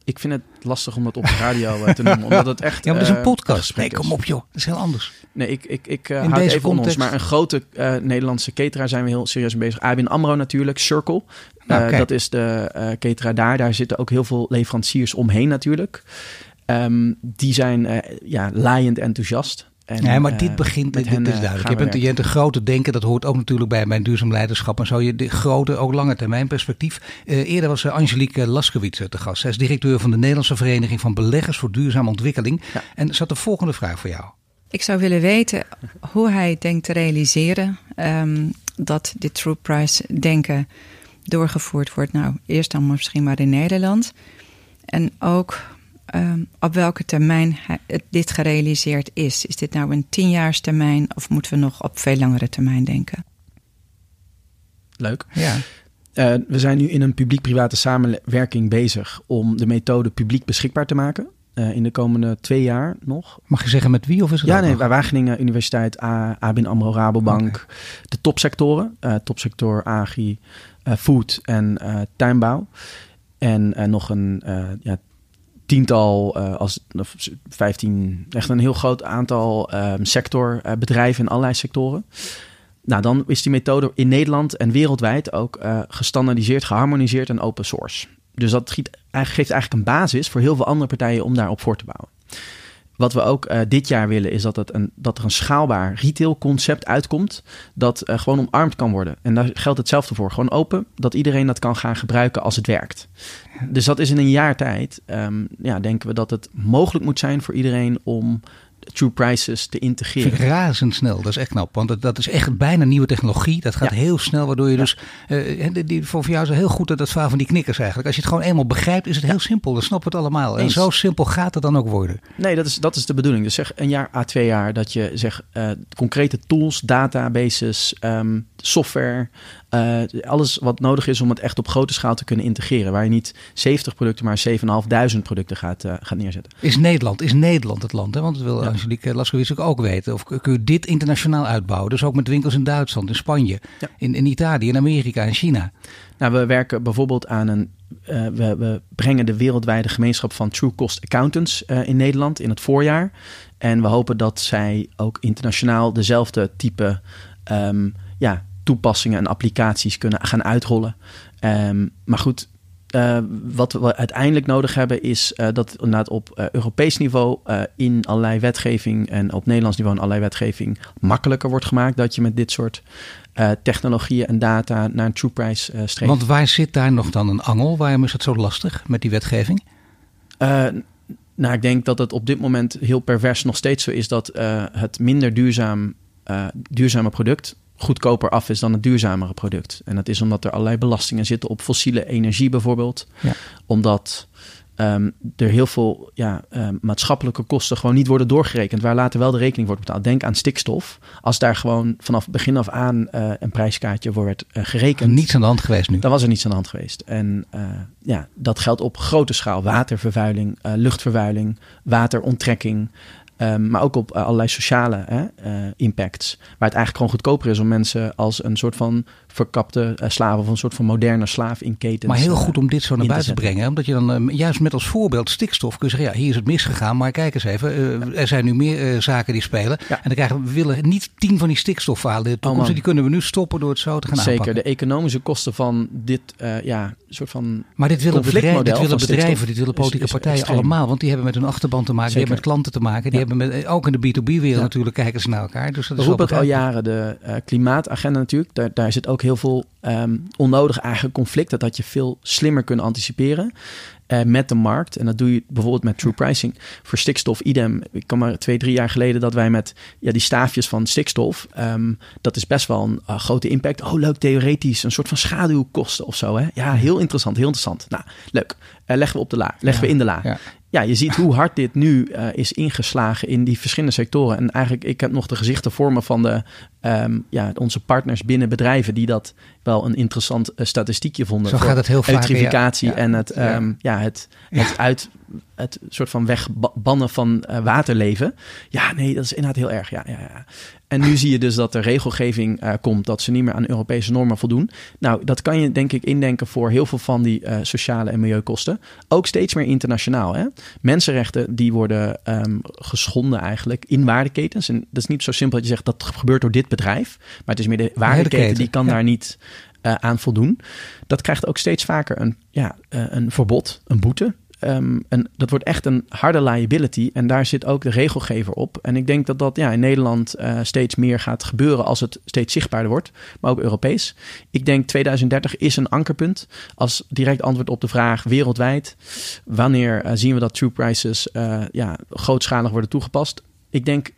[SPEAKER 3] ik vind het lastig om dat op de radio te noemen, omdat het echt...
[SPEAKER 2] Ja, maar dat is een podcast. Nee, kom op joh, dat is heel anders.
[SPEAKER 3] Nee, ik, ik, ik uh, houd even context... ons. Maar een grote uh, Nederlandse cateraar zijn we heel serieus mee bezig. ABN AMRO natuurlijk, Circle. Nou, uh, dat is de uh, cateraar daar. Daar zitten ook heel veel leveranciers omheen natuurlijk. Um, die zijn ja, laaiend enthousiast.
[SPEAKER 2] En, nee, maar dit begint, dit, dit is duidelijk. Je bent, je bent een grote denken, dat hoort ook natuurlijk bij mijn duurzaam leiderschap en zo. Je de grote, ook lange termijn perspectief. Uh, eerder was Angelique Laskewitz te gast. Zij is directeur van de Nederlandse Vereniging van Beleggers voor Duurzame Ontwikkeling. Ja. En zat de volgende vraag voor jou.
[SPEAKER 4] Ik zou willen weten hoe hij denkt te realiseren um, dat dit true price denken doorgevoerd wordt. Nou, eerst dan misschien maar in Nederland. En ook um, op welke termijn dit gerealiseerd is. Is dit nou een tienjaarstermijn of moeten we nog op veel langere termijn denken?
[SPEAKER 3] Leuk.
[SPEAKER 2] Ja.
[SPEAKER 3] Uh, we zijn nu in een publiek-private samenwerking bezig om de methode publiek beschikbaar te maken. Uh, in de komende twee jaar nog.
[SPEAKER 2] Mag je zeggen met wie of is het
[SPEAKER 3] Ja, nee, bij Wageningen Universiteit, A, ABN AMRO, Rabobank. Okay. De topsectoren, uh, topsector agri, food en tuinbouw. En nog een ja, tiental, uh, als of 15, echt een heel groot aantal um, sectorbedrijven uh, in allerlei sectoren. Nou, dan is die methode in Nederland en wereldwijd ook uh, gestandaardiseerd, geharmoniseerd en open source. Dus dat geeft eigenlijk een basis voor heel veel andere partijen om daarop voor te bouwen. Wat we ook uh, dit jaar willen is dat, het een, dat er een schaalbaar retailconcept uitkomt dat uh, gewoon omarmd kan worden. En daar geldt hetzelfde voor. Gewoon open, dat iedereen dat kan gaan gebruiken als het werkt. Dus dat is in een jaar tijd, um, ja, denken we dat het mogelijk moet zijn voor iedereen om true prices te integreren.
[SPEAKER 2] Razendsnel, dat is echt knap. Want dat, dat is echt bijna nieuwe technologie. Dat gaat heel snel, waardoor je dus... Uh, die, voor jou is heel goed dat, dat verhaal van die knikkers eigenlijk. Als je het gewoon eenmaal begrijpt, is het heel simpel. Dan snappen we het allemaal. En zo simpel gaat het dan ook worden.
[SPEAKER 3] Nee, dat is, dat is de bedoeling. Dus zeg een jaar à twee jaar dat je zeg uh, concrete tools, databases, um, software, uh, alles wat nodig is om het echt op grote schaal te kunnen integreren. Waar je niet 70 producten, maar 7.500 producten gaat, uh, gaat neerzetten.
[SPEAKER 2] Is Nederland, is Nederland het land? Hè? Want dat wil ja. Angelique Laskowitz ook weten. Of kun je dit internationaal uitbouwen? Dus ook met winkels in Duitsland, in Spanje, ja. in, in Italië, in Amerika en China.
[SPEAKER 3] Nou, we werken bijvoorbeeld aan een. Uh, we, we, brengen de wereldwijde gemeenschap van True Cost Accountants uh, in Nederland in het voorjaar. En we hopen dat zij ook internationaal dezelfde type um, ja, toepassingen en applicaties kunnen gaan uitrollen. Um, maar goed, uh, wat we uiteindelijk nodig hebben is uh, dat inderdaad op uh, Europees niveau in allerlei wetgeving en op Nederlands niveau in allerlei wetgeving makkelijker wordt gemaakt dat je met dit soort technologieën en data naar een true price streeft.
[SPEAKER 2] Want waar zit daar nog dan een angel? Waarom is het zo lastig met die wetgeving?
[SPEAKER 3] nou, ik denk dat het op dit moment heel pervers nog steeds zo is dat het minder duurzaam, duurzame product goedkoper af is dan het duurzamere product. En dat is omdat er allerlei belastingen zitten op fossiele energie bijvoorbeeld. Ja. Omdat um, er heel veel ja, um, maatschappelijke kosten gewoon niet worden doorgerekend, waar later wel de rekening wordt betaald. Denk aan stikstof. Als daar gewoon vanaf begin af aan uh, een prijskaartje voor werd uh, gerekend.
[SPEAKER 2] Niets aan de hand geweest nu.
[SPEAKER 3] Dan was er niets aan de hand geweest. En uh, ja, dat geldt op grote schaal. Watervervuiling, luchtvervuiling, wateronttrekking. Um, maar ook op uh, allerlei sociale hè, uh, impacts. Waar het eigenlijk gewoon goedkoper is om mensen als een soort van verkapte uh, slaaf of een soort van moderne slaaf in ketens.
[SPEAKER 2] Maar heel goed om dit zo naar buiten te brengen. Omdat je dan ehm, juist met als voorbeeld stikstof kun je zeggen: ja, hier is het misgegaan. Maar kijk eens even, er zijn nu meer zaken die spelen. Ja. En dan krijgen we, willen niet tien van die stikstofverhalen. Oh die kunnen we nu stoppen door het zo te gaan
[SPEAKER 3] Zeker,
[SPEAKER 2] aanpakken.
[SPEAKER 3] de economische kosten van dit ja, soort van.
[SPEAKER 2] Maar dit willen bedrijven, dit willen, bedrijven, dit willen politieke partijen extreem. allemaal. Want die hebben met hun achterban te maken, Zeker. die hebben met klanten te maken, die ja. hebben met, ook in de B2B-wereld ja. natuurlijk kijken ze naar elkaar. Dus dat
[SPEAKER 3] We roepen het al jaren, de uh, klimaatagenda natuurlijk. Daar, daar zit ook heel veel um, onnodig eigenlijk conflict. Dat had je veel slimmer kunnen anticiperen. Uh, met de markt. En dat doe je bijvoorbeeld met true pricing. Voor stikstof, idem. Ik kan maar twee, drie jaar geleden dat wij met ja, die staafjes van stikstof. Um, dat is best wel een uh, grote impact. Oh, leuk, theoretisch. Een soort van schaduwkosten of zo. Hè? Ja, heel interessant, heel interessant. Nou, leuk. Leggen we op de la. Leggen ja. we in de la. Ja ja, je ziet hoe hard dit nu uh, is ingeslagen in die verschillende sectoren. En eigenlijk, ik heb nog de gezichten vormen van de, um, ja, onze partners binnen bedrijven die dat wel een interessant uh, statistiekje vonden.
[SPEAKER 2] Zo gaat het heel vaak.
[SPEAKER 3] Elektrificatie ja. en het, um, ja. het, het uit het soort van wegbannen van uh, waterleven. Ja, nee, dat is inderdaad heel erg. Ja, ja, ja. En nu zie je dus dat er regelgeving uh, komt dat ze niet meer aan Europese normen voldoen. Nou, dat kan je denk ik indenken voor heel veel van die uh, sociale en milieukosten. Ook steeds meer internationaal. Hè? Mensenrechten die worden um, geschonden eigenlijk in waardeketens. En dat is niet zo simpel dat je zegt dat gebeurt door dit bedrijf. Maar het is meer de waardeketen die kan ja. daar niet uh, aan voldoen. Dat krijgt ook steeds vaker een, ja, een verbod, een boete. Um, en dat wordt echt een harde liability. En daar zit ook de regelgever op. En ik denk dat dat ja, in Nederland uh, steeds meer gaat gebeuren als het steeds zichtbaarder wordt. Maar ook Europees. Ik denk 2030 is een ankerpunt. Als direct antwoord op de vraag wereldwijd. Wanneer uh, zien we dat true prices uh, ja, grootschalig worden toegepast? Ik denk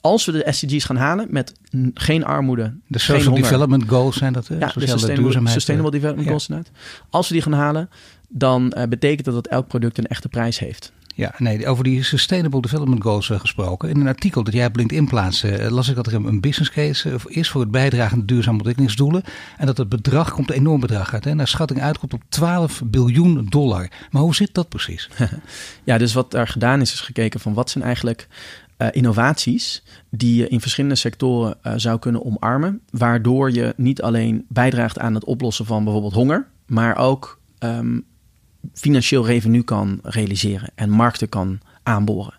[SPEAKER 3] als we de SDG's gaan halen met geen armoede.
[SPEAKER 2] De Social Development Goals zijn dat?
[SPEAKER 3] Ja, de Sustainable, sustainable Development
[SPEAKER 2] ja.
[SPEAKER 3] Goals inderdaad. Als we die gaan halen, dan uh, betekent dat dat elk product een echte prijs heeft.
[SPEAKER 2] Ja, nee, over die Sustainable Development Goals uh, gesproken. In een artikel dat jij op LinkedIn plaatste, las ik dat er een business case is voor het bijdragen aan de duurzame ontwikkelingsdoelen. En dat het bedrag komt een enorm bedrag uit. Hè? Naar schatting uitkomt op 12 biljoen dollar. Maar hoe zit dat precies?
[SPEAKER 3] ja, dus wat daar gedaan is, is gekeken van wat zijn eigenlijk uh, innovaties die je in verschillende sectoren uh, zou kunnen omarmen. Waardoor je niet alleen bijdraagt aan het oplossen van bijvoorbeeld honger, maar ook um, financieel revenue kan realiseren en markten kan aanboren.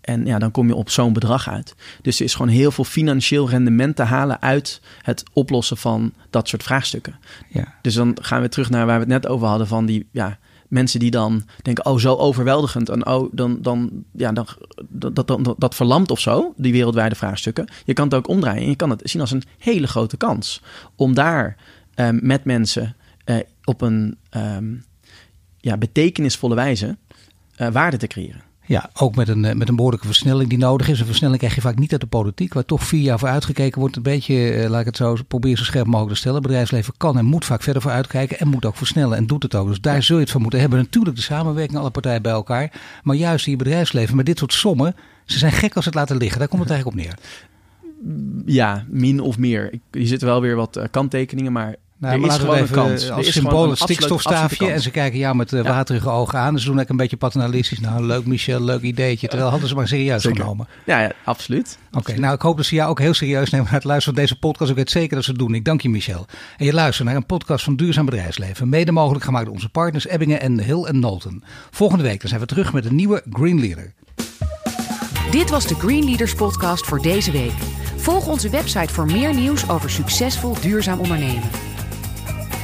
[SPEAKER 3] En ja, dan kom je op zo'n bedrag uit. Dus er is gewoon heel veel financieel rendement te halen uit het oplossen van dat soort vraagstukken. Ja. Dus dan gaan we terug naar waar we het net over hadden van die ja, mensen die dan denken, oh, zo overweldigend. En oh, dan, dan, ja, dan, dat, dat, dat, verlamt of zo, die wereldwijde vraagstukken. Je kan het ook omdraaien en je kan het zien als een hele grote kans. Om daar um, met mensen uh, op een um, ja, betekenisvolle wijze uh, waarde te creëren.
[SPEAKER 2] Ja, ook met een, eh, met een behoorlijke versnelling die nodig is. Een versnelling krijg je vaak niet uit de politiek, waar toch vier jaar voor uitgekeken wordt. Een beetje, eh, laat ik het zo proberen zo scherp mogelijk te stellen. Het bedrijfsleven kan en moet vaak verder voor uitkijken en moet ook versnellen en doet het ook. Dus daar zul je het van moeten hebben. Natuurlijk de samenwerking, alle partijen bij elkaar. Maar juist in je bedrijfsleven met dit soort sommen, ze zijn gek als ze het laten liggen. Daar komt het eigenlijk op neer.
[SPEAKER 3] Ja, min of meer. Je zit wel weer wat kanttekeningen, maar
[SPEAKER 2] nou, we even kans. als symbool een stikstofstaafje. En ze kijken jou met uh, waterige ogen aan. Ze doen ook een beetje paternalistisch. Nou, leuk Michel, leuk ideetje. Terwijl hadden ze maar serieus Zeker. genomen.
[SPEAKER 3] Ja, ja absoluut.
[SPEAKER 2] Oké, nou ik hoop dat ze jou ook heel serieus nemen naar het luisteren van deze podcast. Ik weet zeker dat ze het doen. Ik dank je Michel. En je luistert naar een podcast van Duurzaam Bedrijfsleven. Mede mogelijk gemaakt door onze partners Ebbingen en Hill en Nolten. Volgende week dan zijn we terug met een nieuwe Green Leader.
[SPEAKER 1] Dit was de Green Leaders podcast voor deze week. Volg onze website voor meer nieuws over succesvol duurzaam ondernemen.